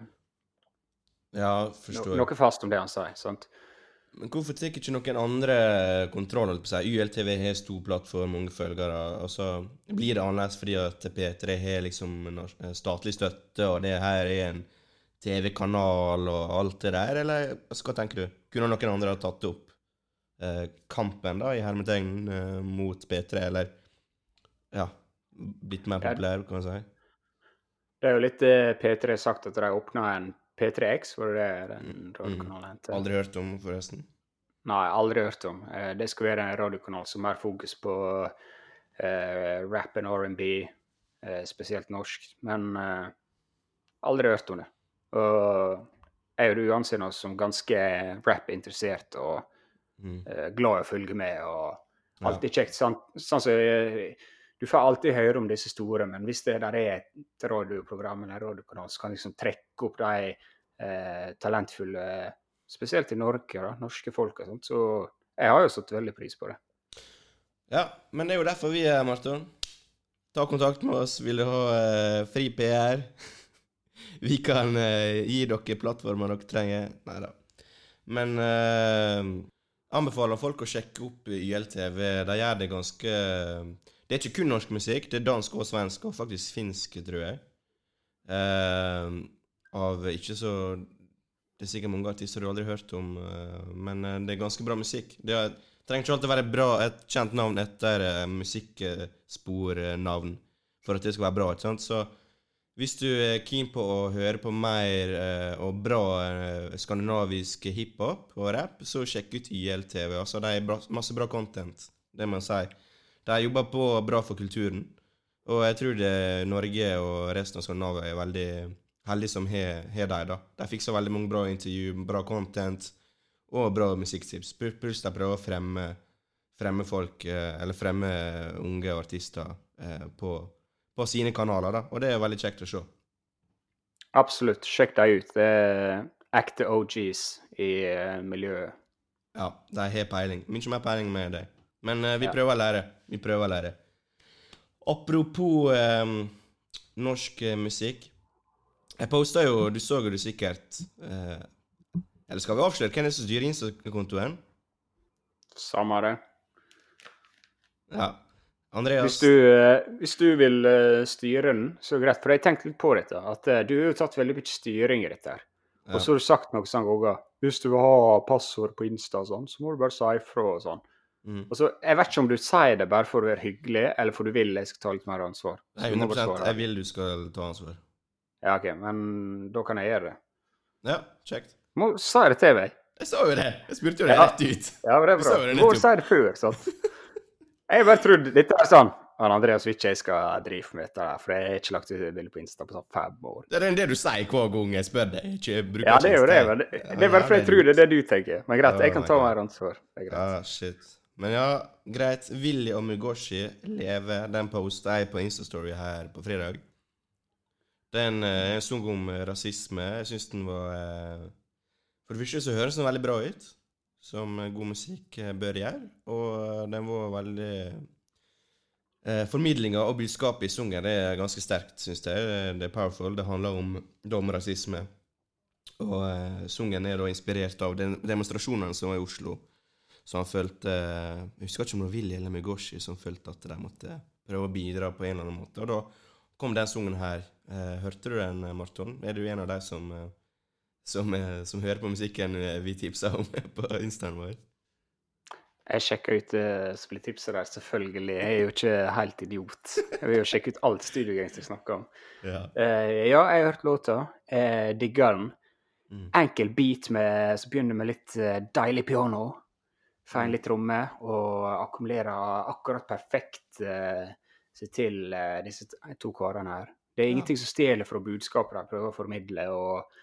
Ja, no, noe fast om det han sier. sant? Men hvorfor tar ikke noen andre kontroll? på seg? ULTV har stor plattform, mange følgere. Altså, blir det annerledes fordi at P3 har liksom statlig støtte, og det her er en TV-kanal og alt det der, eller altså, hva tenker du? Kunne noen andre ha tatt opp eh, kampen, da, i hermetegn, eh, mot P3, eller ja, blitt mer populær, kan man si? Det er jo litt det P3 har sagt, at de åpna en P3X, var det den radiokanalen het? Aldri hørt om, forresten. Nei, aldri hørt om. Eh, Det skal være en radiokanal som har fokus på eh, rap and R&B, eh, spesielt norsk. Men eh, aldri hørt om det. Og jeg og du anser oss som ganske rap-interessert og Mm. eh, glad i å følge med. og. Alltid kjekt. Sånn, sånn som eh, Du får alltid høre om disse store, men hvis det der er et radioprogram eller radiokanal som kan liksom trekke opp de eh, talentfulle, spesielt i Norge, da, norske og sånt, så jeg har jo satt veldig pris på det. Ja, men det er jo derfor vi er her, Marton. Ta kontakt med oss. Vil du ha eh, fri PR? vi kan eh, gi dere plattformer dere trenger. Nei da. Men eh, anbefaler folk å sjekke opp YLTV. De gjør det ganske Det er ikke kun norsk musikk. Det er dansk og svensk, og faktisk finsk, tror jeg. Uh, av ikke så Det er sikkert mange artister du aldri har hørt om, uh, men eh, det er ganske bra musikk. Det er trenger ikke alltid være bra, et kjent navn etter eh, musikkspornavn for at det skal være bra. ikke sant? Så hvis du er keen på å høre på mer og bra skandinavisk hiphop og rap, så sjekk ut YLTV. Altså, er bra, masse bra content, det må jeg si. De jobber på bra for kulturen. Og jeg tror det Norge og resten av Skandinavia er veldig heldige som har dem. da. De fikser veldig mange bra intervju, bra content og bra musikktips. Pl- Pluss de prøver å fremme, fremme folk, eh, eller fremme unge artister eh, på, på sine kanaler, da. Og det er veldig kjekt å se. Absolutt, sjekk dem ut. Det er ekte OGs i eh, miljøet. Ja, de har peiling. Mye mer peiling med deg. Men eh, vi Ja. prøver å lære. Vi prøver å lære. Apropos eh, norsk musikk. Jeg posta jo Du så jo det sikkert eh, Eller skal vi avsløre hvem det er som styrer Insta-kontoen? Samme det. Ja. Andreas Hvis du, eh, hvis du vil eh, styre den, så er det greit. For jeg har tenkt litt på dette. At eh, du har jo tatt veldig mye styring i dette. her. Ja. Og så har du sagt noen sånne ganger Hvis du vil ha passord på Insta og sånn, så må du bare si ifra og sånn. Mm. Og så, Jeg vet ikke om du sier det bare for å være hyggelig, eller for du vil jeg skal ta litt mer ansvar. Nei, du må bare 100 svare. Jeg vil du skal ta ansvar. Ja, OK, men da kan jeg gjøre det. Ja, kjekt. Må si det til meg. Jeg sa jo det! Jeg spurte jo det Ja. rett ut. Ja, men det er bra. Du må si det før, sant. Jeg bare trodde Dette er sånn han Andreas vil ikke jeg skal drive med dette, der, for jeg har ikke lagt ut bilde på Insta på sånn fem år. Det er det du sier hver gang jeg spør deg. Ikke, bruker Ja, det er jo det, men det, det er bare fordi jeg tror det er det du tenker. Men greit, jeg kan ta mer ansvar. Det er greit. Ah, shit. Men ja, greit. Willy og Mugoshi lever. Den posta jeg på Instastory her på fredag. Den er en sang om eh, rasisme. Jeg syns den var eh, For det første så høres den veldig bra ut, som eh, god musikk eh, bør gjøre. Og eh, den var veldig eh, Formidlinga og budskapet i sangen det er ganske sterkt, syns jeg. Det er powerful. Det handler om, om rasisme. Og eh, sangen er da inspirert av demonstrasjonene som var i Oslo. Så han følte Jeg husker ikke om det var Willy eller Mugoshi som følte at de måtte prøve å bidra på en eller annen måte. Og da kom den sangen her. Eh, hørte du den, Marton? Er du en av de som, eh, som, eh, som hører på musikken eh, vi tipsa om på instaen vår? Jeg sjekka ut uh, spilltipset der, selvfølgelig. Jeg er jo ikke helt idiot. Jeg vil jo sjekke ut alt Studiogangster snakker om. Ja. Uh, ja, jeg har hørt låta. Jeg digger den. Mm. Enkel beat med, som begynner med litt uh, deilig piano. Fein litt tromme, og akkumulerer akkurat perfekt uh, seg til eh, disse to karene her. Det er ingenting som stjeler fra budskapet de prøver å formidle. og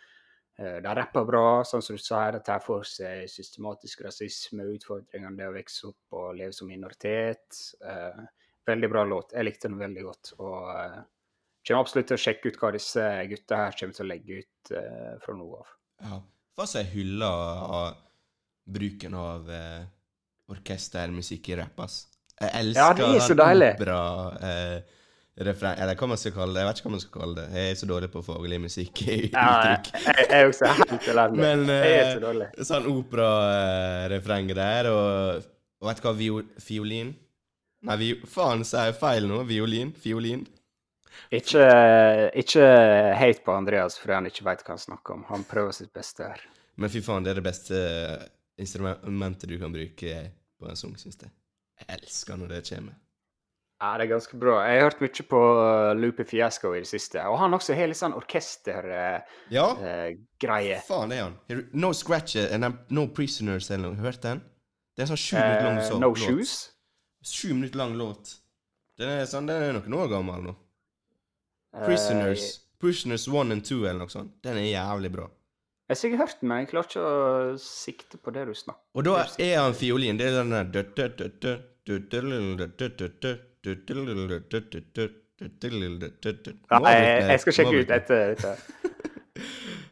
eh, De rapper bra, sånn som du sa her. De tar for seg systematisk rasisme, utfordringene det å vokse opp og leve som minoritet. Eh, veldig bra låt. Jeg likte den veldig godt. og eh, kommer absolutt til å sjekke ut hva disse gutta her kommer til å legge ut eh, fra nå av. ja. hva er hullet av bruken av eh, orkestermusikk i rapp, ass. Jeg elsker Ja, det er så deilig. opera eh, refreng Eller hva man skal kalle det. Jeg vet ikke hva man skal kalle det. Jeg er så dårlig på faglig musikk. Ja, jeg, er også helt elendig. Men jeg er eh, så dårlig. sånn operarefreng der, og, og vet du hva vio, fiolin Nei, vi, faen, sa jeg feil nå? Violin? Fiolin? Ikke, ikke hate på Andreas fordi han ikke vet hva han snakker om. Han prøver sitt beste her. Men fy faen, det er det beste instrumentet du kan bruke på en sang, syns jeg. Jeg elsker når det kommer. Ja, det er ganske bra. Jeg har hørt mye på uh, Lupe Fiasco i det siste. Og han også har litt sånn orkestergreie. Ja, Uh, faen, det er han. No Scratches and No Prisoners eller noe. Hørt den? Det er en sånn sju minutter lang uh, sånn no låt. Shoes. Sju minutter lang låt. Den er, sånn, den er noen år gammel nå. Uh, Prisoners. Prisoners 1 and 2 eller noe sånt. Den er jævlig bra. Jeg har sikkert hørt den, men jeg klarer ikke å sikte på det du snakker Og da er han fiolin. Det er den der Nei, jeg, skal sjekke ut etter dette.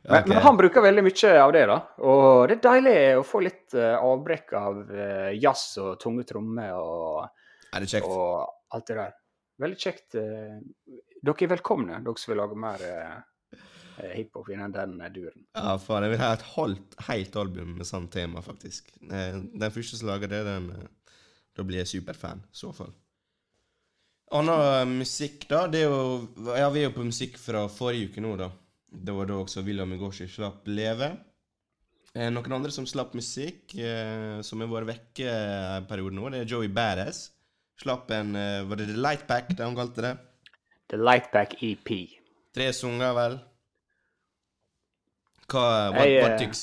Men, okay. men han bruker veldig mye av det, da. Og det er deilig å få litt uh, avbrekk av uh, jazz og tunge trommer og, Er det kjekt? og alt det der. Veldig kjekt. Uh, dere er velkomne, dere som vil lage mer uh, hiphop innen den eh, duren. Ja, faen. Jeg vil ha et halvt, helt album med sånt tema, faktisk. Eh, Den første som lager det, den eh, Da blir jeg superfan, i så fall. Annen eh, musikk, da. Det er jo Ja, vi er jo på musikk fra forrige uke nå, da. Det var da også William Igoshi slapp Leve. Eh, noen andre som slapp musikk, eh, som har vært vekke en periode nå, det er Joey Badass. Slapp en eh, Var det The Lightback, det han kalte det? The Lightback EP. Tre sanger, vel. Hva, hva, Jeg, hva eh?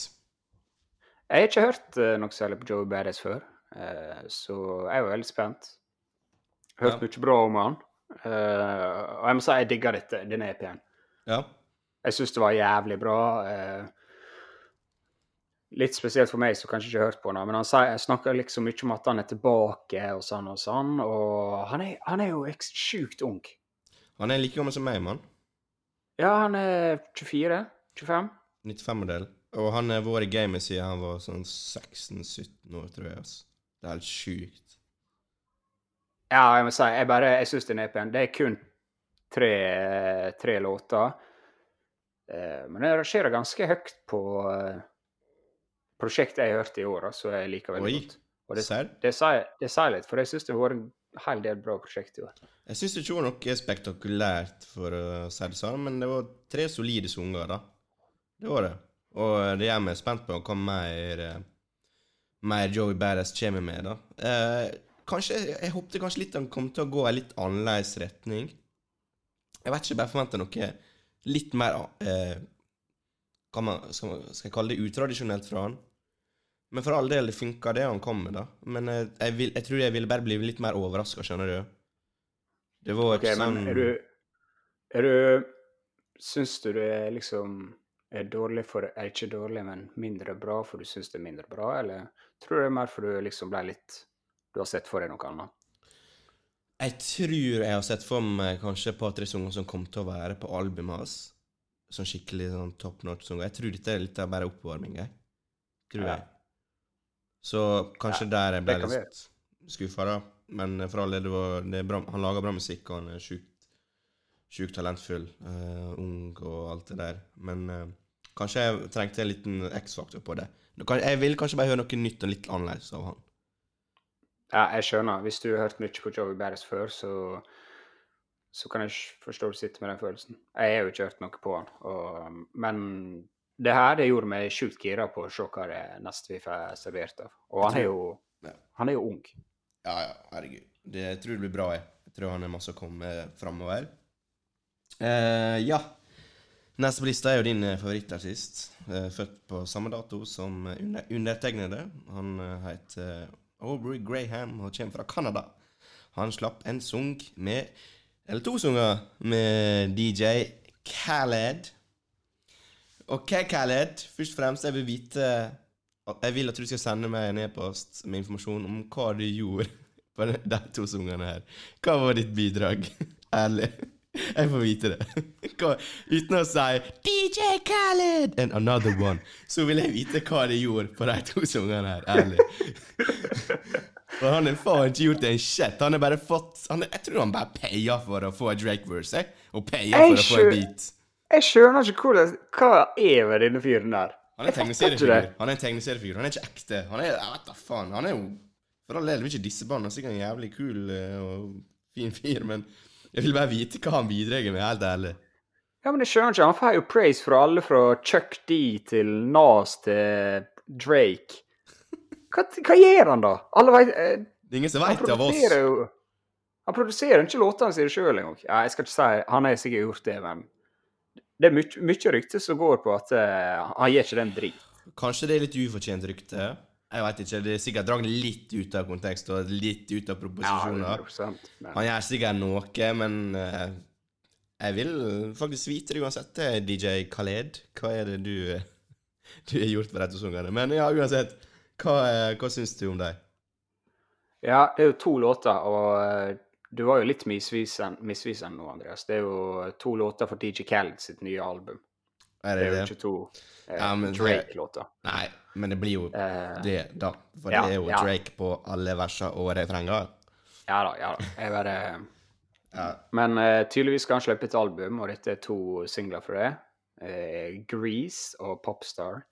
Jeg har ikke hørt eh, noe særlig på Joe Badass før, eh, så jeg var veldig spent. Hørt Ja. mye bra om han. Og jeg må si jeg digger dette, denne EP-en. Ja. Jeg syns det var jævlig bra. litt spesielt for meg som kanskje ikke har hørt på han, men han sier- snakker liksom mye om at han er tilbake og sånn og sånn. Og han er, han er jo sjukt ung. Han er like gammel som meg, mann. Ja, han er 24? 25? 95-modell. Og han har vært i gamet siden han var sånn 16-17 år, tror jeg. Altså. Det er helt sjukt. Ja, jeg må si, jeg bare, jeg syns den er pen. Det er kun tre, tre låter. Eh, men det rangerer ganske høyt på eh, prosjektet jeg hørte i år, som så jeg liker veldig Oi. godt. Og det, Serr? det det sier litt, for jeg syns det har vært en hel del bra prosjekt i år. Jeg syns ikke det var noe spektakulært, for å si det sånn, men det var tre solide sanger, da. Det var det. Og det gjør meg spent på hva mer, eh, mer Joey Badass kommer med, da. Eh, kanskje, Jeg håpte kanskje litt han kom til å gå en litt annerledes retning. Jeg vet ikke, bare forventer noe litt mer eh, hva man, skal, skal jeg kalle det utradisjonelt fra han? Men for all del, det funka det han kom med, da. Men eh, jeg, vil, jeg tror jeg ville bare bli litt mer overraska, skjønner du. Det var okay, ikke sånn er du, er du Syns du det er liksom er dårlig for Er ikke dårlig, men mindre bra for du syns det er mindre bra, eller tror du det er mer for du liksom ble litt Du har sett for deg noe annet? Jeg tror jeg har sett for meg kanskje et par-tre sanger som kom til å være på albumet hans. Sånn skikkelig sånn top notch-sanger. Jeg tror dette er litt av bare oppvarming, jeg. Tror Ja. jeg. Så kanskje der jeg ble litt skuffa, da. Men for all del, det var, det bra, han lager bra musikk, og han er sjukt sjukt talentfull. uh, ung og alt det der. Men eh, kanskje jeg trengte en liten X-faktor på det. Jeg vil kanskje bare høre noe nytt og litt annerledes av han. Ja, jeg skjønner. Hvis du har hørt mye på Joey Barris før, så, så kan jeg forstå du sitter med den følelsen. Jeg har jo ikke hørt noe på han. Og, men det her det gjorde meg sjukt gira på å se hva det neste vi får servert av. Og han er jo, Ja. han er jo ung. Ja, ja, herregud. Det, jeg tror det blir bra, jeg. Jeg tror han har masse å komme framover. Eh, ja. Neste på lista er jo din eh, favorittartist. Eh, født på samme dato som eh, undertegnede. Han heter Aubrey Graham og kommer fra Canada. Han slapp en sung med Eller to sanger med DJ Khaled. OK, Khaled. Først og fremst, jeg vil vite Jeg vil at du skal sende meg en e-post med informasjon om hva du gjorde på de to sangene her. Hva var ditt bidrag? Ærlig. Jeg får vite det. Hva, uten å si DJ Khaled and another one, så vil jeg vite hva de gjorde på de to sangene her. Ærlig. For han har faen ikke gjort en shit. Han har bare fått han, Jeg tror han bare paya for å få en Drake-verse. Og paya for å få en beat. Jeg skjønner ikke hvordan, hva er med denne fyren der. Han er tegneseriefigur. Han er en tegneseriefigur. Han er ikke ekte. Han er vet da faen. Han er jo For all del, vi vil ikke disse barna. Han er en jævlig kul eh, og fin fyr, men jeg vil bare vite hva han bidrar med, helt ærlig. Ja, men jeg skjønner ikke. Han får jo praise fra alle, fra Chuck D til Nas til Drake. Hva, hva gjør han, da? Alle veit eh, Det er ingen som veit av oss. jo Han produserer ikke låtene sine sjøl engang. Ja, jeg skal ikke si Han har sikkert gjort det, men det er mye, mye rykte som går på at eh, han gjør ikke den drit. Kanskje det er litt ufortjent rykte. Jeg vet ikke. Det er sikkert dratt litt ut av kontekst og litt ut av Ja, proposisjoner. 100%. Men, Han gjør sikkert noe, men uh, jeg vil faktisk vite det uansett. Er DJ Khaled. Hva er det du, eh, du har gjort med de to sangene? Men ja, uansett. Hva, eh, hva syns du om dem? ja, det er jo to låter, og eh, du var jo litt misvisende nå, Andreas. Det er jo to låter for DJ Khaled sitt nye album. Er Det det er jo det? ikke to eh, Ja, Drake-låter. Nei, men det blir jo Eh, det, da. For ja, det er jo ja. Drake på alle versene og refrenger. Ja da, ja da. Jeg bare Ja. Men uh, tydeligvis skal han slippe et album, og dette er to singler for det. Uh, Grease og Popstar.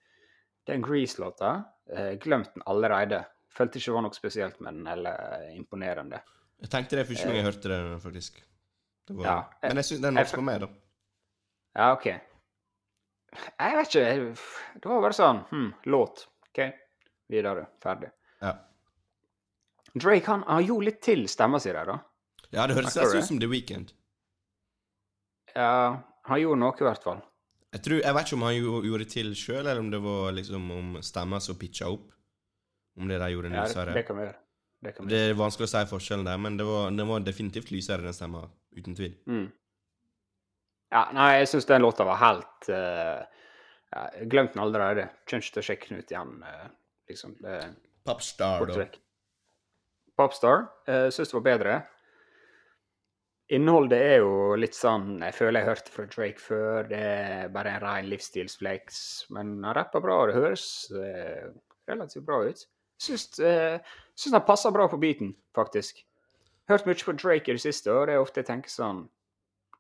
Den Grease-låta, uh, glemte den allerede. Følte ikke det var noe spesielt med den, eller imponerende. Jeg tenkte det første gang jeg hørte det, faktisk. Det var, Ja, jeg- men jeg syns den noe var meg da. Ja, OK. Jeg vet ikke. Det var bare sånn hm, Låt. OK, videre. Ferdig. Ja. Drake han, han gjorde litt til stemma si der, da. ja, det høres nesten ut som The Weekend. Ja, han gjorde noe, i hvert fall. Jeg, tror, jeg vet ikke om han gjorde det til sjøl, eller om det var liksom om stemma som pitcha opp. Om det de gjorde Ja, lysere. det kan vi gjøre. Det Det er vanskelig å si forskjellen der, men det var, det var definitivt lysere, den stemma. Uten tvil. Mm. Ja, nei, jeg syns den låta var helt uh, ja, Jeg glemte den allerede. Kommer ikke til å sjekke den ut igjen, uh, liksom. Er Popstar, da. Popstar uh, syns det var bedre. Innholdet er jo litt sånn Jeg føler jeg hørte fra Drake før. Det er bare en ren livsstilsflex. Men han rapper bra, og det høres uh, relativt bra ut. Syns, uh, syns han passer bra på beaten, faktisk. hørt mye på Drake i det siste, og det er ofte jeg tenker sånn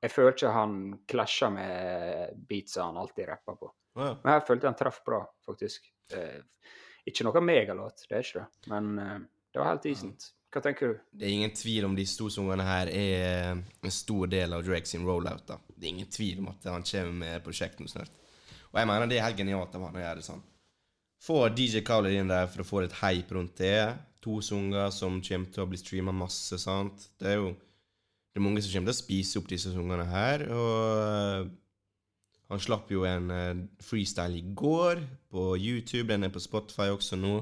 Jeg føler ikke han klasja med beatsa han alltid rappa på. Ja. Men jeg følte han traff bra, faktisk. Eh, ikke noe megalåt, det er ikke det, men eh, det var helt decent. Hva tenker du? Det er ingen tvil om de to sangene her er en stor del av Drake sin rollout. da. Det er ingen tvil om at han kommer med prosjekt nå snart. Og jeg mener det er helt genialt av han å gjøre det sånn. Få DJ Khaled inn der for å få litt hype rundt det. To sanger som kommer til å bli streama masse, sant. Det er jo det er mange som kommer til å spise opp disse sangene her, og eh, han slapp jo en eh, freestyle i går på YouTube, den er på Spotify også nå.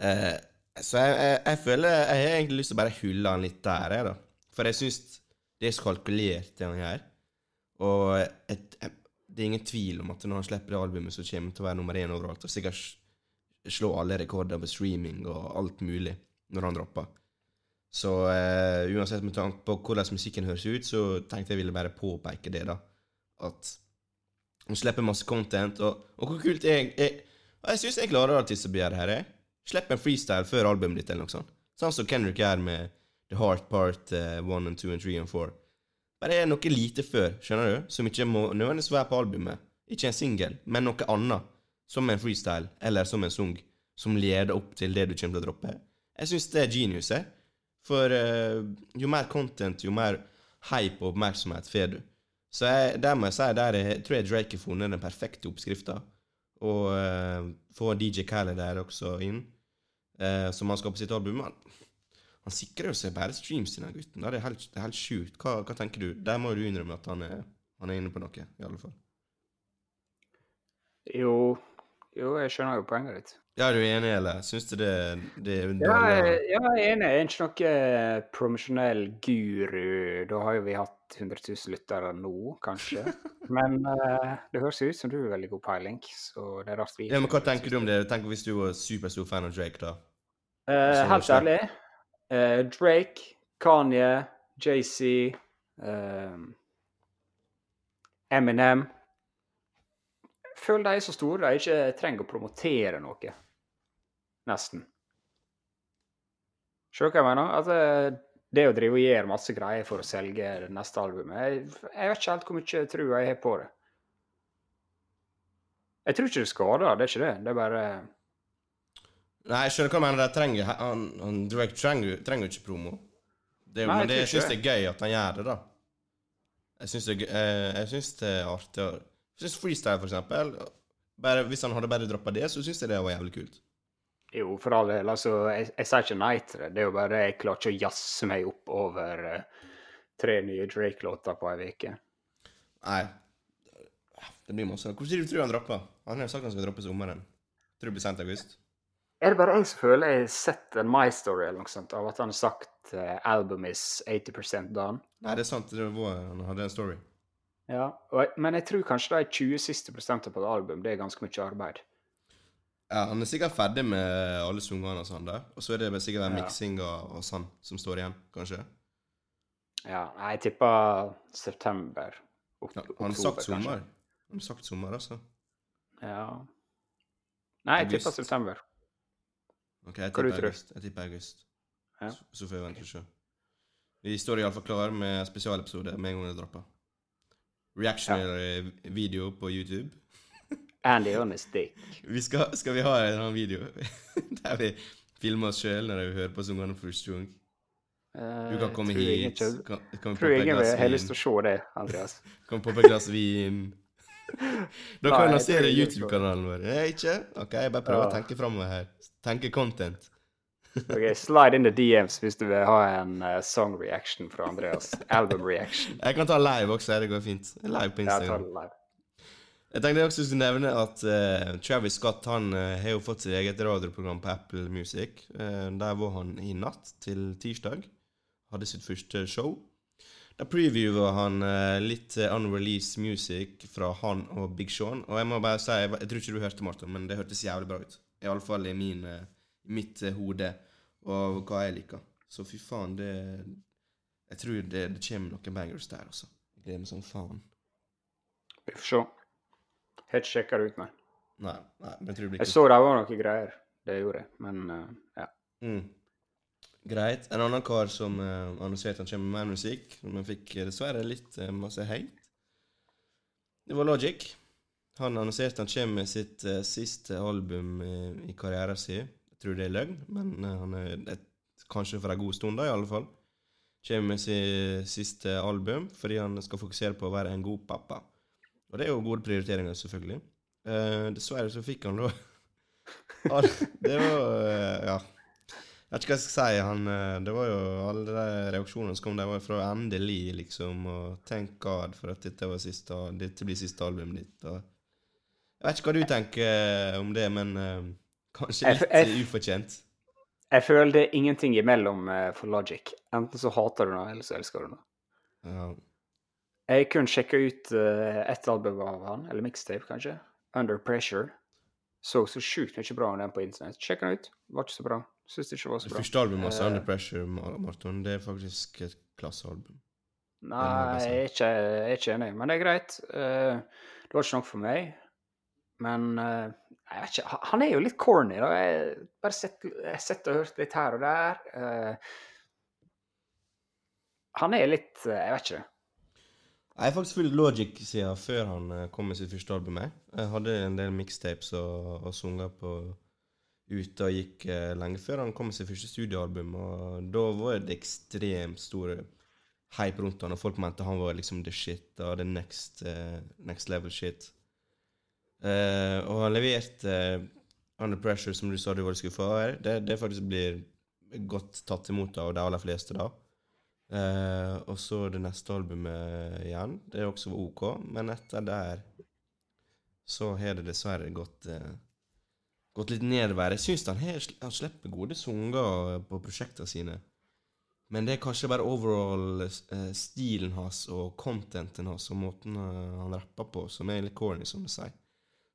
Eh, så jeg, jeg, jeg føler Jeg har egentlig lyst til å bare hulle han litt der, jeg, da. For jeg syns det er så kalkulert, det han gjør. Og et, et, det er ingen tvil om at når han slipper det albumet, så kommer han til å være nummer én overalt. Og sikkert slå alle rekorder på streaming og alt mulig når han dropper. Så eh, uansett med tanke på hvordan musikken høres ut, så tenkte jeg ville bare påpeke det, da. At hun slipper masse content, og, og hvor kult er jeg, jeg Jeg syns jeg klarer artister å begjære her. Jeg. Slipp en freestyle før albumet ditt, eller noe sånt. Sånn som Kendrick gjør med The Heart Part 1 and 2 and 3 and 4. Bare er noe lite før, skjønner du? Som ikke må nødvendigvis være på albumet. Ikke en singel, men noe annet. Som en freestyle, eller som en sang, som leder opp til det du kommer til å droppe. Jeg syns det er genius, jeg. For uh, jo mer content, jo mer hype og oppmerksomhet får du. Så jeg, der må jeg si der jeg, tror jeg Drake har funnet den perfekte oppskrifta. Og uh, få DJ Khaled der også inn, uh, som han skal på sitt album. Han, han sikrer jo seg bare streams denne den gutten. Det er helt, helt sjukt. Hva, hva tenker du? Der må du innrømme at han er, han er inne på noe, i alle fall. Jo, jo jeg skjønner jo poenget ditt. Ja, er du enig, eller? Syns du det, det er Ja, ja, jeg er enig. Jeg er ikke noen promosjonell guru. Da har jo vi hatt 100 000 lyttere nå, kanskje. Men uh, det høres ut som du har veldig god peiling, så det er rart vi Ja, men Hva tenker du om det? Tenk hvis du var superstor fan av Drake, da. Eh, Sånn helt ærlig, uh, Drake, Kanye, JC, eh, Eminem Føler de er så store de ikke trenger å promotere noe. Nesten. Skjønner du hva jeg mener? Eh, det å drive og gjøre masse greier for å selge det neste albumet Jeg, jeg vet ikke helt hvor mye tro jeg har på det. Jeg tror ikke det skader, det er ikke det. Det er bare Nei, jeg skjønner hva du mener. De trenger, han, han Drake trenger, trenger ikke promo. Det, Nei, men det, jeg jeg syns det er gøy at han gjør det, da. Jeg syns det, eh, jeg det er artig. Jeg syns freestyle, for eksempel bare, Hvis han hadde bare droppa det, så syns jeg det var jævlig kult. Jo, for all del. Altså, jeg, jeg sier ikke nei til det. Det er jo bare jeg klarer ikke å jazze meg opp over uh, tre nye Drake-låter på ei uke. Nei. Det blir masse. Hvor tid du han dropper? Han har jo sagt han skal droppe sommeren. Tror det blir sent august? Er det bare jeg som føler jeg har sett en My Story eller noe sånt, av at han har sagt uh, 'album is 80% done'? Nei, det er sant. Det var, han hadde en story. Ja, jeg, Men jeg tror kanskje de 20 siste prosentene på et album, det er ganske mye arbeid. Ja, Han er sikkert ferdig med alle sangene og sånn, da. Og så er det sikkert Ja. miksing og, og sånn som står igjen, kanskje. Ja, jeg tipper september. Ok Ja, han har sagt sommer. Han har sagt sommer, altså. Ja. Nei, jeg tipper september. Ok, jeg tipper august. Jeg tipper august. Ja. Så, så får jeg vente og se. Vi står iallfall klar med spesialepisode med en gang det dropper. Reactionary video på YouTube. Andy on a stick. Vi skal, skal vi ha en annen video der vi filmer oss sjøl når vi hører på sangene første gang? Du kan komme hit. Kan, kan vi Jeg tror ingen har lyst til å se det, Andreas. Kan vi poppe et glass vin? Da kan vi lansere YouTube-kanalen vår. Eh, ikke? OK, jeg bare prøver å tenke framover her. Tenke content. Ok, Slide in the DMs hvis du vil ha en uh, song reaction fra Andreas. Album reaction. Jeg kan ta live også, det går fint. Live på Ja, ta Instagram. live. Jeg tenkte jeg også skulle nevne at uh, Travis Scott han uh, har jo fått sitt eget radioprogram på Apple Music. Uh, der var han i natt til tirsdag. Hadde sitt første show. Da previewa han litt unreleased music fra han og Big Sean. Og jeg må bare si, jeg, jeg tror ikke du hørte, Martin, men det hørtes jævlig bra ut. Iallfall i min, fall i mitt eh, hode og hva jeg liker. Så fy faen, det Jeg tror det, det kommer noen bangers der, altså. Jeg gleder meg som faen. Vi får se. Har ikke sjekka det ut, nei. Nei, nei, men jeg tror det blir Jeg så det var noe greier. Det gjorde jeg, men uh, ja. Mm. Greit. En annen kar som uh, annonserte han kommer med mer musikk, men fikk dessverre litt uh, masse hate, det var Logic. Han annonserte han kommer med sitt uh, siste album i karrieren sin. Jeg tror det er løgn, men han er et, kanskje for en god stund, da, i alle fall. Kommer med sitt siste album fordi han skal fokusere på å være en god pappa. Og det er jo gode prioriteringer, selvfølgelig. dessverre så fikk han da Det var Ja. Jeg vet ikke hva jeg skal si. Han, eh, det var jo alle de reaksjonene som kom, de var fra endelig, liksom. Og thank God for at dette, var siste, dette blir siste albumet ditt. Og jeg vet ikke hva du tenker eh, om det, men uh, kanskje litt jeg, jeg, ufortjent. Jeg føler det er ingenting imellom for Logic. Enten så hater du noe, eller så elsker du noe. Ja. Jeg kunne sjekke ut uh, ett album av han, eller mixtape, kanskje. Under Pressure. Så så sjukt mye bra om den på internett. Sjekk den ut. Var ikke så bra. Syns det ikke var så bra. Det første albumet hans, Under Pressure, Marton, det er faktisk et klassealbum. Nei, jeg er, ikke, jeg er ikke enig, men det er greit. Uh, det var ikke nok for meg. Men uh, jeg vet ikke Han er jo litt corny, da. Jeg bare sett, jeg sett og hørt litt her og der. Uh, han er litt Jeg vet ikke. Jeg har faktisk fulgt Logic siden før han kom med sitt første album. Jeg hadde en del mixtapes og, og sunget på ute og gikk eh, lenge før han kom med sitt første studioalbum. Og da var det ekstremt store hype rundt han, og folk mente han var liksom the shit og the next, uh, next level shit. Uh, og han leverte uh, Under Pressure, som du sa du var skuffa over. Det, det faktisk blir godt tatt imot av de aller fleste, da. Uh, og så det neste albumet igjen. Det er også OK, men etter der så har det dessverre gått eh, gått litt nedover. Jeg syns han, han slipper gode sanger på prosjektene sine. Men det er kanskje bare overall uh, stilen hans og contenten hans og måten han rapper på, som er litt corny, som du sier.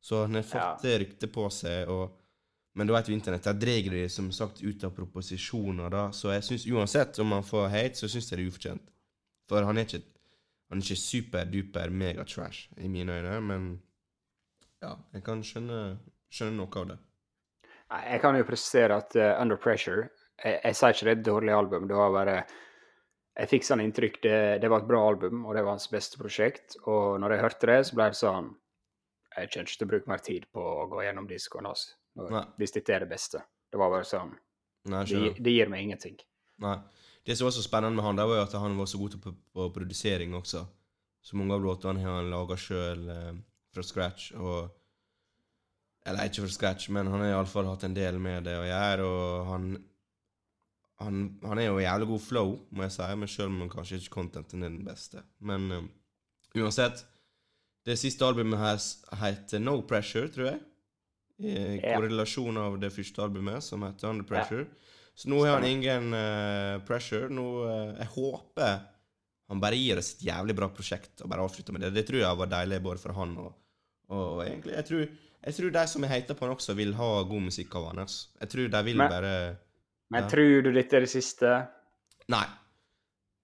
Så han har fått det ryktet på seg, og, men da vet jo internett, der drar de som sagt ut av proposisjoner, da. Så jeg syns uansett om han får hate, så syns jeg det er ufortjent. For han er ikke, han er ikke superduper megatrash i mine øyne, men ja, jeg kan skjønne, skjønne noe av det. Jeg kan jo presisere at uh, Under Pressure jeg, jeg sier ikke det er et dårlig album. Det var bare Jeg fikk sånn inntrykk det, det var et bra album, og det var hans beste prosjekt. Og når jeg hørte det, så ble det sånn Jeg kommer ikke til å bruke mer tid på å gå gjennom diskoen hans hvis dette er det beste. Det var bare sånn Nei, det, det, gir meg ingenting. Nei. Det som var så spennende med han, det var jo at han var så god på, på produsering også. Så mange av låtene har han laga sjøl eh, fra scratch. og eller ikke fra scratch, men han har iallfall hatt en del med det å gjøre, og han han, han er jo jævlig god flow, må jeg si, men selv om han kanskje ikke contenten er den beste. Men um, uansett Det siste albumet her heter No Pressure, tror jeg. I korrelasjon av det første albumet, som heter Under Pressure. Så nå har han ingen uh, pressure. Nå, uh, jeg håper han bare gir oss et jævlig bra prosjekt og bare avslutter med det. Det tror jeg var deilig både for han og, og egentlig Jeg tror jeg tror de som har hata på han, også vil ha god musikk av han. Altså. Jeg tror de vil men, bare Men ja. tror du dette er det siste? Nei.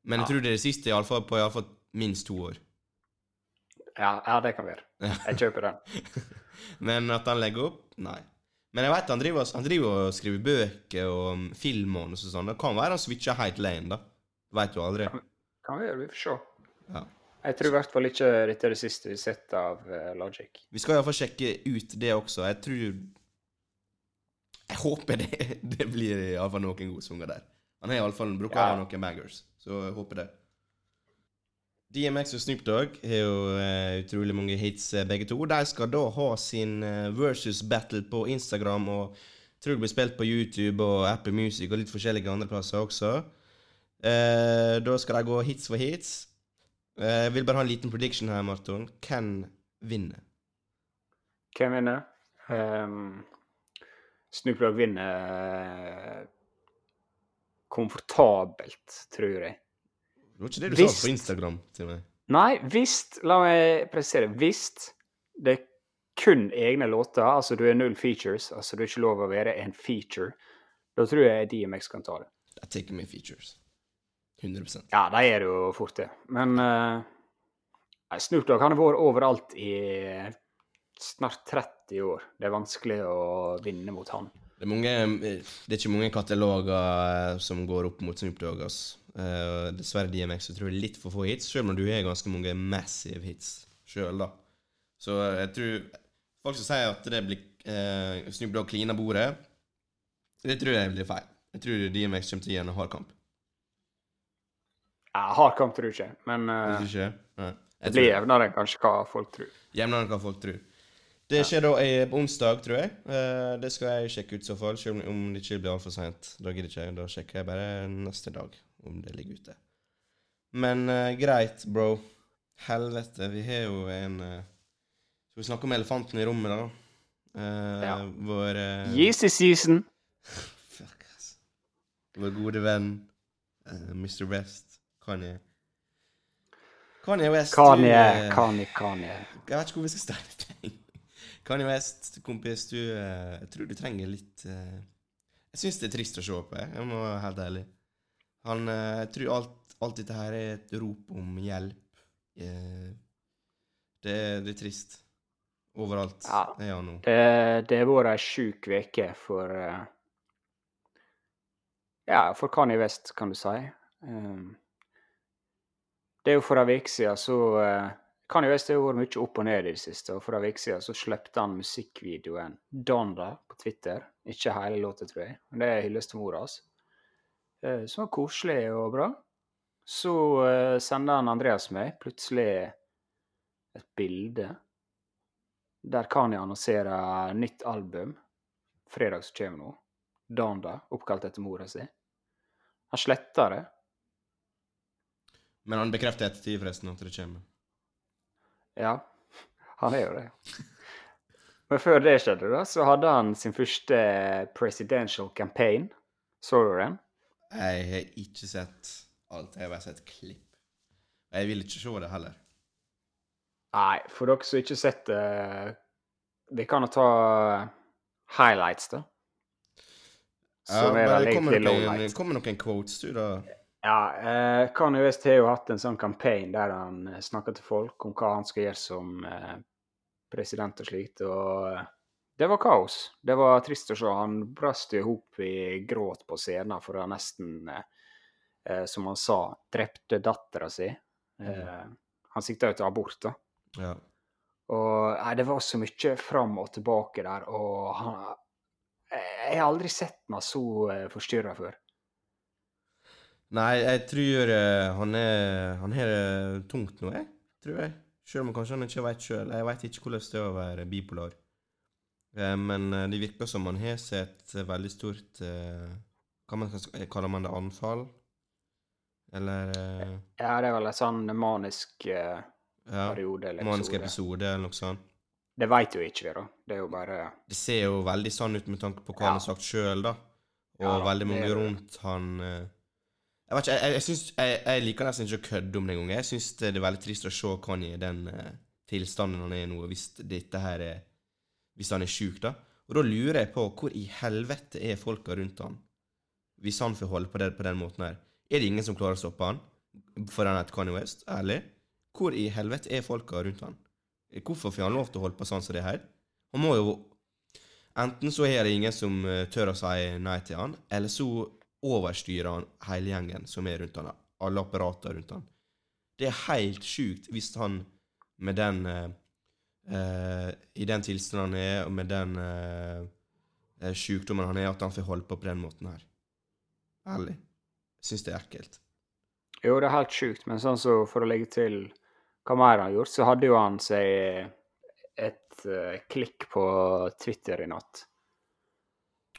Men jeg tror det er det siste iallfall på iallfall minst to år. Ja, ja, det kan være. Jeg kjøper den. Men at han legger opp? Nei. Men jeg vet han driver, han driver og skriver bøker og um, film og sånn. Det kan være han switcher helt lane, da. Veit du aldri. Kan, kan gjøre, vi får se. Ja. Jeg tror i hvert fall ikke dette er det siste vi har sett av uh, Logic. Vi skal iallfall sjekke ut det også. Jeg tror Jeg håper det, det blir iallfall noen gode sanger der. Han har iallfall bruker ja. noen baggers, så jeg håper det. DMX og Snoop Dogg har jo uh, utrolig mange hits, uh, begge to. De skal da ha sin uh, versus battle på Instagram, og tror det blir spilt på YouTube og Apple Music og litt forskjellige andre plasser også. da skal de gå hits for hits. Jeg vil bare ha en liten prediction her, Marton. Hvem vinner? Hvem vinner? Um, Snoop Dogg vinner komfortabelt, tror jeg. Det var ikke det du Vist, sa på Instagram til meg. Nei, hvis La meg presisere. Hvis det er kun egne låter, altså du er null features, altså du er ikke lov å være en feature, da tror jeg DMX kan ta det. Jeg tar med features. 100% Ja, de er det jo fort det. Men uh, Snoop Dogg han har vært overalt i snart 30 år. Det er vanskelig å vinne mot han. Det er, mange, det er ikke mange kataloger eh, som går opp mot Snoop Dogg. ass. Eh, dessverre DMX så tror er litt for få hits, selv om du har ganske mange massive hits sjøl, da. Så eh, jeg tror Folk som sier at det blir uh, Snoop Dogg kliner bordet, det tror jeg blir feil. Jeg tror DMX kommer til å gi en hard kamp. Ja, hard kamp tror jeg ikke, men Jeg eh, ikke det. Blir jevnere enn kanskje hva folk tror. Jevnere enn hva folk tror. Det skjer da på onsdag, tror jeg. Uh, det skal jeg sjekke ut i så fall, selv om det ikke blir altfor seint. Da gidder ikke. Da sjekker jeg bare neste dag om det ligger ute. Men uh, greit, bro. Helvete, vi har jo en uh, Skal vi snakke om elefanten i rommet, da? Uh, Ja. Vår uh, Yeezy season. Fuck, ass. Vår gode venn Mr. West, Kanye. Kanye West du, Kanye, eh, Kanye, Kanye. jeg vet ikke hvor vi skal starte. Kanye West, kompis, du Jeg tror du trenger litt Jeg syns det er trist å se på, jeg. Jeg må være helt ærlig. Han eh, tror alt, alt dette her er et rop om hjelp. Eh, det, det er trist. Overalt Ja. er han nå. Det, det har vært ei sjuk uke for eh, Ja, for Kanye West, kan du si. Um, det er jo for ei uke siden så uh, Kanye West har vært mye opp og ned i det siste, og for ei uke siden så slepte han musikkvideoen Donda på Twitter. Ikke hele låta, tror jeg, men det er hyllest til mora hans. Uh, som var koselig og bra. Så uh, sender han Andreas meg plutselig et bilde der Kani annonserer nytt album fredag som kommer nå. Danda, oppkalt etter mora si. Han sletter det. Men han bekrefter ettertid, forresten, at det kommer. Ja, han er jo det. Men før det skjedde, da, så hadde han sin første presidential campaign. Så du den? Jeg har ikke sett alt. Jeg har bare sett klipp. Jeg vil ikke se det heller. Nei, for dere som ikke har sett det Vi kan jo ta highlights, da. Som er bare vel kommer noen, kommer noen quotes, du, da? Ja, eh, Kanye West har jo hatt en sånn campaign der han snakker til folk om hva han skal gjøre som eh, president og slikt, og det var kaos. Det var trist å se. Han brast i hop i gråt på scenen for han nesten, eh, eh, som han sa, drepte dattera si. Eh, han sikta jo til abort, da. Ja. Og nei, det var så mye fram og tilbake der, og han Jeg har aldri sett meg så uh, forstyrra før. Nei, jeg tror eh, han er Han har det tungt nå, jeg. Tror jeg. Selv om kanskje han ikke vet sjøl. Jeg veit ikke hvordan det er å være bipolar. Eh, men eh, det virker som han har sett eh, veldig stort Hva man skal, kaller man det? Anfall? Eller Ja, det er vel en sånn manisk ja, periode eller Manisk episode. episode, eller noe sånt. Det veit jo ikke vi, da. Det er jo bare Det ser jo veldig sånn ut med tanke på hva Ja. han har sagt sjøl, da. Og Ja da, veldig mange det. rundt han Jeg vet ikke, jeg, jeg, synes, jeg, jeg liker nesten ikke å kødde om det engang. Jeg syns det er veldig trist å se Kanye i den uh, tilstanden han er i nå, hvis dette her er Hvis han er sjuk, da. Og da lurer jeg på hvor i helvete er folka rundt han? Hvis han får holde på det på den måten her. Er det ingen som klarer å stoppe han? For han heter Kanye West? Ærlig? Hvor i helvete er folka rundt han? Hvorfor får han lov til å holde på sånn som det her? Han må jo Enten så er det ingen som eh, tør å si nei til han, eller så overstyrer han hele gjengen som er rundt han, alle apparater rundt han. Det er helt sjukt hvis han med den eh, I den tilstanden han er, og med den eh, eh, sjukdommen han er, at han får holde på på den måten her. Ærlig. Jeg syns det er ekkelt. Jo, det er helt sjukt, men sånn så for å legge til hva mer han har gjort, så hadde jo han seg et uh, klikk på Twitter i natt.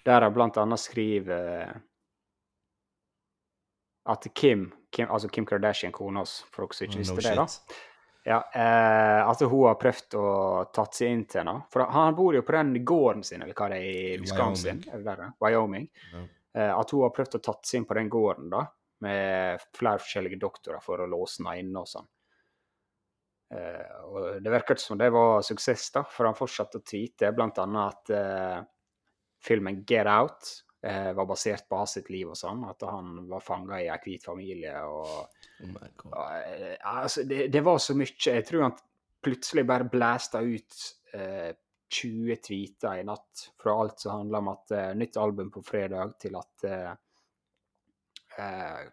Der han blant annet skriver at Kim, Kim altså Kim Kardashian, kona hans, for dere som ikke visste No det, da. Ja, eh, at hun har prøvd å tatt seg inn til henne. For han bor jo på den gården sin, eller hva det er, i Wisconsin, Wyoming. Wyoming. Ja. Eh, at hun har prøvd å tatt seg inn på den gården, da, med flere forskjellige doktorer for å låse henne inne og sånn. Eh, og det virker ikke som det var suksess, da, for han fortsatte å tweete blant annet at eh, filmen Get Out eh, var basert på hans sitt liv og sånn, at han var fanga i ei hvit familie og Oh my god. Eh, altså, det, det var så mye. Jeg tror han plutselig bare blæsta ut eh, 20 tweeter i natt. Fra alt som handla om at eh, nytt album på fredag, til at eh, eh,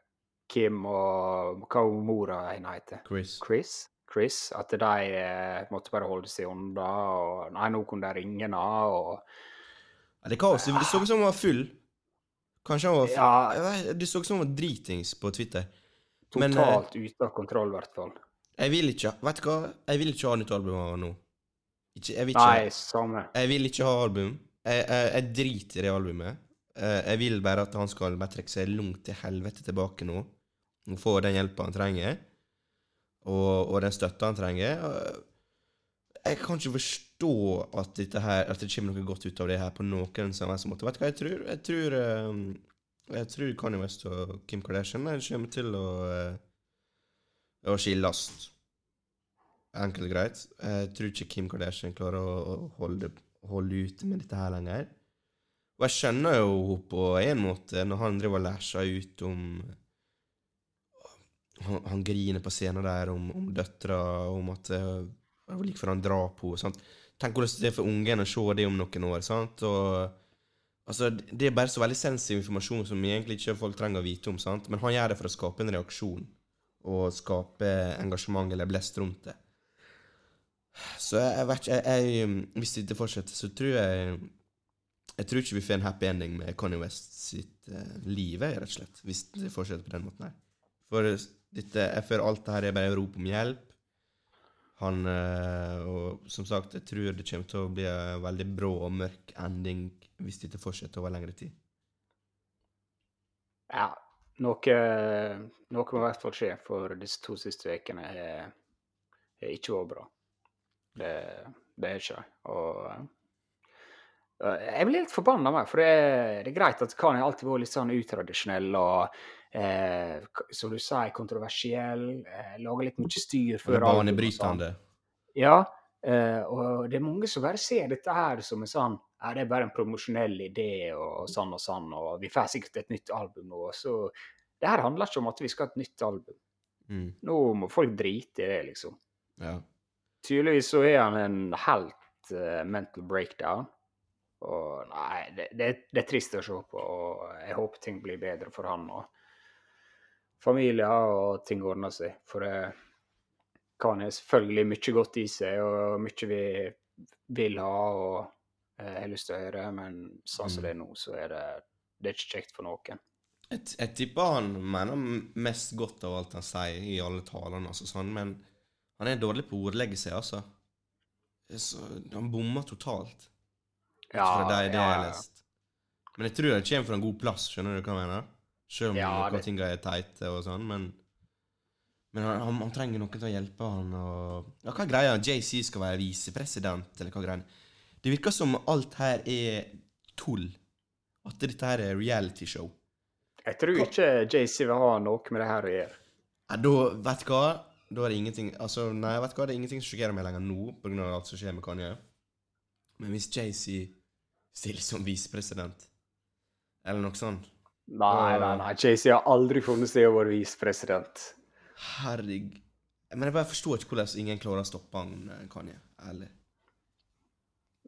Kim og hva var mora hennes heter? Chris. Chris? Chris, At de eh, måtte bare holde seg unna. og Nei, nå kunne de ringe henne. og Ja, det er kaos. Det så ut som han var full. Kanskje han var full. Ja. Det så ut som han var dritings på Twitter. Men, eh, Totalt ute av kontroll, i hvert fall. Jeg vil ikke Vet du hva? Jeg vil ikke ha nytt album av nå. Ikke, jeg, vil ikke, Nei, samme. jeg vil ikke ha album. Jeg, jeg, jeg driter i det albumet. Eh, Jeg vil bare at han skal bare trekke seg langt til helvete tilbake nå. Og få den hjelpa han trenger. Og, og den støtta han trenger. Jeg kan ikke forstå at, her, at det kommer noe godt ut av det her på noen som helst måte. Vet du hva jeg tror? Jeg tror, eh, jeg tror Kanye West og Kim Kardashian kommer til å, eh, å skilles. Enkelt og greit. Jeg tror ikke Kim Kardashian klarer å, holde, holde ut med dette her lenger. Og jeg skjønner jo henne på en måte, når han driver og læsjer ut om han, han griner på scenen der om, om døtra, om at var like før han drar henne. sant? Tenk hvordan det er for ungen å se det om noen år. sant? Og Altså, Det er bare så veldig sensitiv informasjon som egentlig ikke folk trenger å vite om. sant? Men han gjør det for å skape en reaksjon og skape engasjement eller blest rundt det. Så jeg, vet ikke Hvis dette fortsetter, så tror jeg Jeg tror ikke vi får en happy ending med Kanye West sitt uh, liv, rett og slett. Hvis det fortsetter på den måten her. For dette, jeg føler alt det her er bare rop om hjelp. Han uh, Og som sagt, jeg tror det kommer til å bli en veldig brå og mørk ending hvis dette fortsetter over lengre tid. Ja, noe, noe må i hvert fall skje, for disse to siste ukene har ikke vært bra. Det, det er ikke. Og jeg blir litt forbanna meg, for det er, det er greit at Kanye alltid vært litt sånn utradisjonell og eh, som du sier, kontroversiell. Eh, lager litt mye styr før og sånn. banebrytende. Ja, eh, og det er mange som bare ser dette her som en sånn ja, det er bare en promosjonell idé og sånn og sånn, og vi får sikkert et nytt album nå. Så det her handler ikke om at vi skal ha et nytt album. Mm, Nå må folk drite i det, liksom. ja. Tydeligvis så er han en helt uh, mental breakdown. Og nei, det, det, det er trist å se på, og jeg håper ting blir bedre for han og familien, og ting ordner seg. For det kan selvfølgelig mye godt i seg, og mye vi vil ha og eh, har lyst til å høre, men sånn som Mm. det er nå, så er det, det er ikke kjekt for noen. Jeg, jeg tipper han mener mest godt av alt han sier i alle talene, altså, sånn, men han er dårlig på å ordlegge seg, altså. Så, han bommer totalt. Ja, fra de det jeg har lest. Men jeg tror det kommer fra en god plass, skjønner du hva jeg mener? Selv om Ja, noen ting er teite og sånn, men men han, han, han trenger noen til å hjelpe han og Ja, hva greia? JC skal være visepresident, eller hva greia? Det virker som alt her er tull. At dette her er realityshow. Jeg tror ikke JC vil ha noe med det her å gjøre. Ja, da, vet du hva? Da er det ingenting Altså, nei, vet du hva? Det er ingenting som sjokkerer meg lenger nå, av alt som skjer med Kanye. Men hvis JC stiller som visepresident, eller noe sånt Nei, nei, nei. JC har aldri funnet sted å være visepresident. Herregud. Men jeg bare forstår ikke hvordan ingen klarer å stoppe han, eh, Kanye. Ærlig.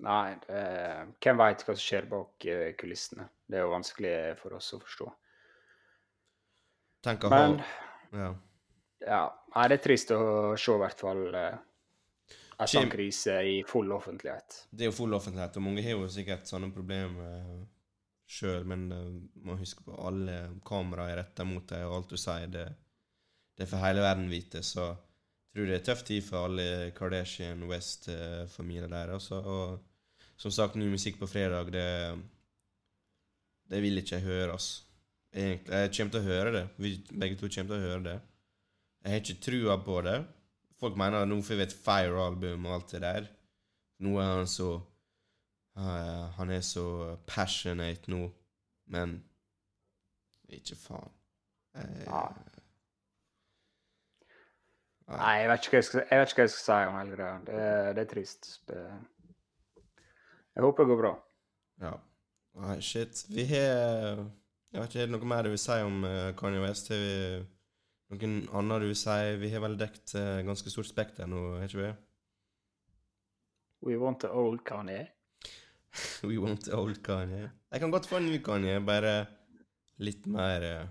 Nei, det, hvem veit hva som skjer bak eh, kulissene. Det er jo vanskelig for oss å forstå. Tenk å Men Ja. ja, nei, det er trist å se i hvert fall eh, en sånn krise i full offentlighet. Det er jo full offentlighet, og mange har jo sikkert sånne problemer sjøl, men uh, må huske på alle kameraer er retta mot deg, og alt du sier, det, det for hele verden vite, så jeg tror det er tøff tid for alle Kardashian West-familier der. Også. Og som sagt, ny musikk på fredag, det, det vil ikke jeg høre, ass. Egentlig, jeg kommer til å høre det. Vi begge to kommer til å høre det. Jeg har ikke trua på det. Folk mener at nå får vi et Fire-album og alt det der. Nå er han så uh, Han er så passionate nå, men ikke faen. Jeg, Ja. Nei. Jeg vet ikke hva jeg skal, jeg hva jeg skal si om hele greia. Det, det er trist. Det, jeg håper det går bra. Ja. Nei, shit. Vi har Jeg vet ikke, er det noe mer du vil si om uh, Kanye West? Har vi noen annet du vil si? Vi har vel dekt uh, ganske stort spekter nå, har ikke vi? We want the old Kanye. We want the old Kanye. Jeg kan godt få en ny Kanye, bare litt mer eh,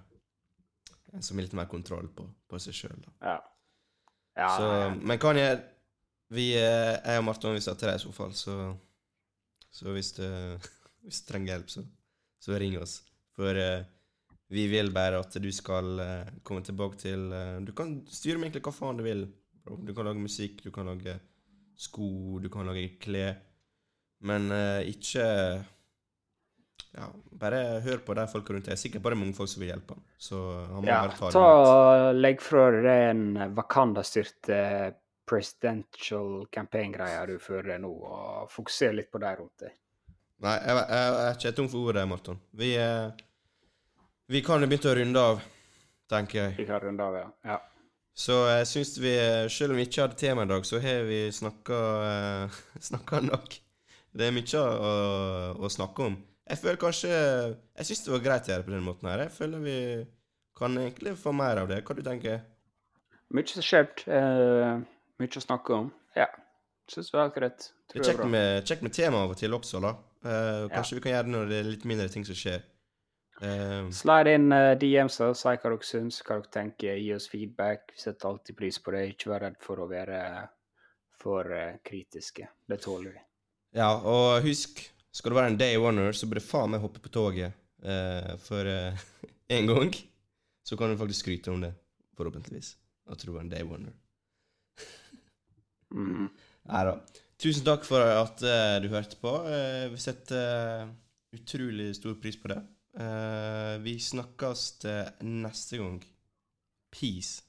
Som har litt mer kontroll på, på seg sjøl, da. Ja. ja Så, men Kanye, vi, eh, jeg og Marton vi satt deg i så fall, så, så hvis, du, hvis du trenger hjelp, så, så ring oss. For uh, vi vil bare at du skal uh, komme tilbake til uh, Du kan styre med egentlig hva faen du vil. bro. Du kan lage musikk, du kan lage sko, du kan lage klær. Men ikke Ja, bare hør på de folka rundt deg. Jeg er sikkert bare mange folk som vil hjelpe han. Så han må ja, bare ta det ta Legg fra deg den Wakanda-styrte presidential campaign-greia du fører nå, og fokusere litt på de rundt deg. Nei, jeg, jeg, jeg er ikke tom for ordet, Morten. Vi, eh, vi kan jo begynne å runde av, tenker jeg. Vi kan runde av, ja. ja. Så jeg syns vi, selv om vi ikke hadde tema i dag, så har vi snakka, eh, nok. Det er mye å, å snakke om. Jeg føler kanskje Jeg syns det var greit å gjøre det på den måten her. Jeg føler vi kan egentlig få mer av det. Hva du tenker Mye som har skjedd. Eh, mye å snakke om. Ja. Syns det var akkurat. greit. Det er kjekt med, kjekt med tema av og til også, da. Uh, kanskje vi kan gjøre det når det er litt mindre ting som skjer. Uh, Slide inn uh, DMs og si hva dere syns, hva dere tenker. Gi oss feedback. Vi setter alltid pris på det. Ikke vær redd for å være for uh, kritiske. Det tåler vi. Ja, og husk, skal du være en day oner, så bør du faen meg hoppe på toget. Eh, for én en gang så kan du faktisk skryte om det, forhåpentligvis. At du var en day oner. Mhm. Nei da. Tusen takk for at uh, du hørte på. Uh, vi setter uh, utrolig stor pris på det. Vi snakkes neste gang. Peace.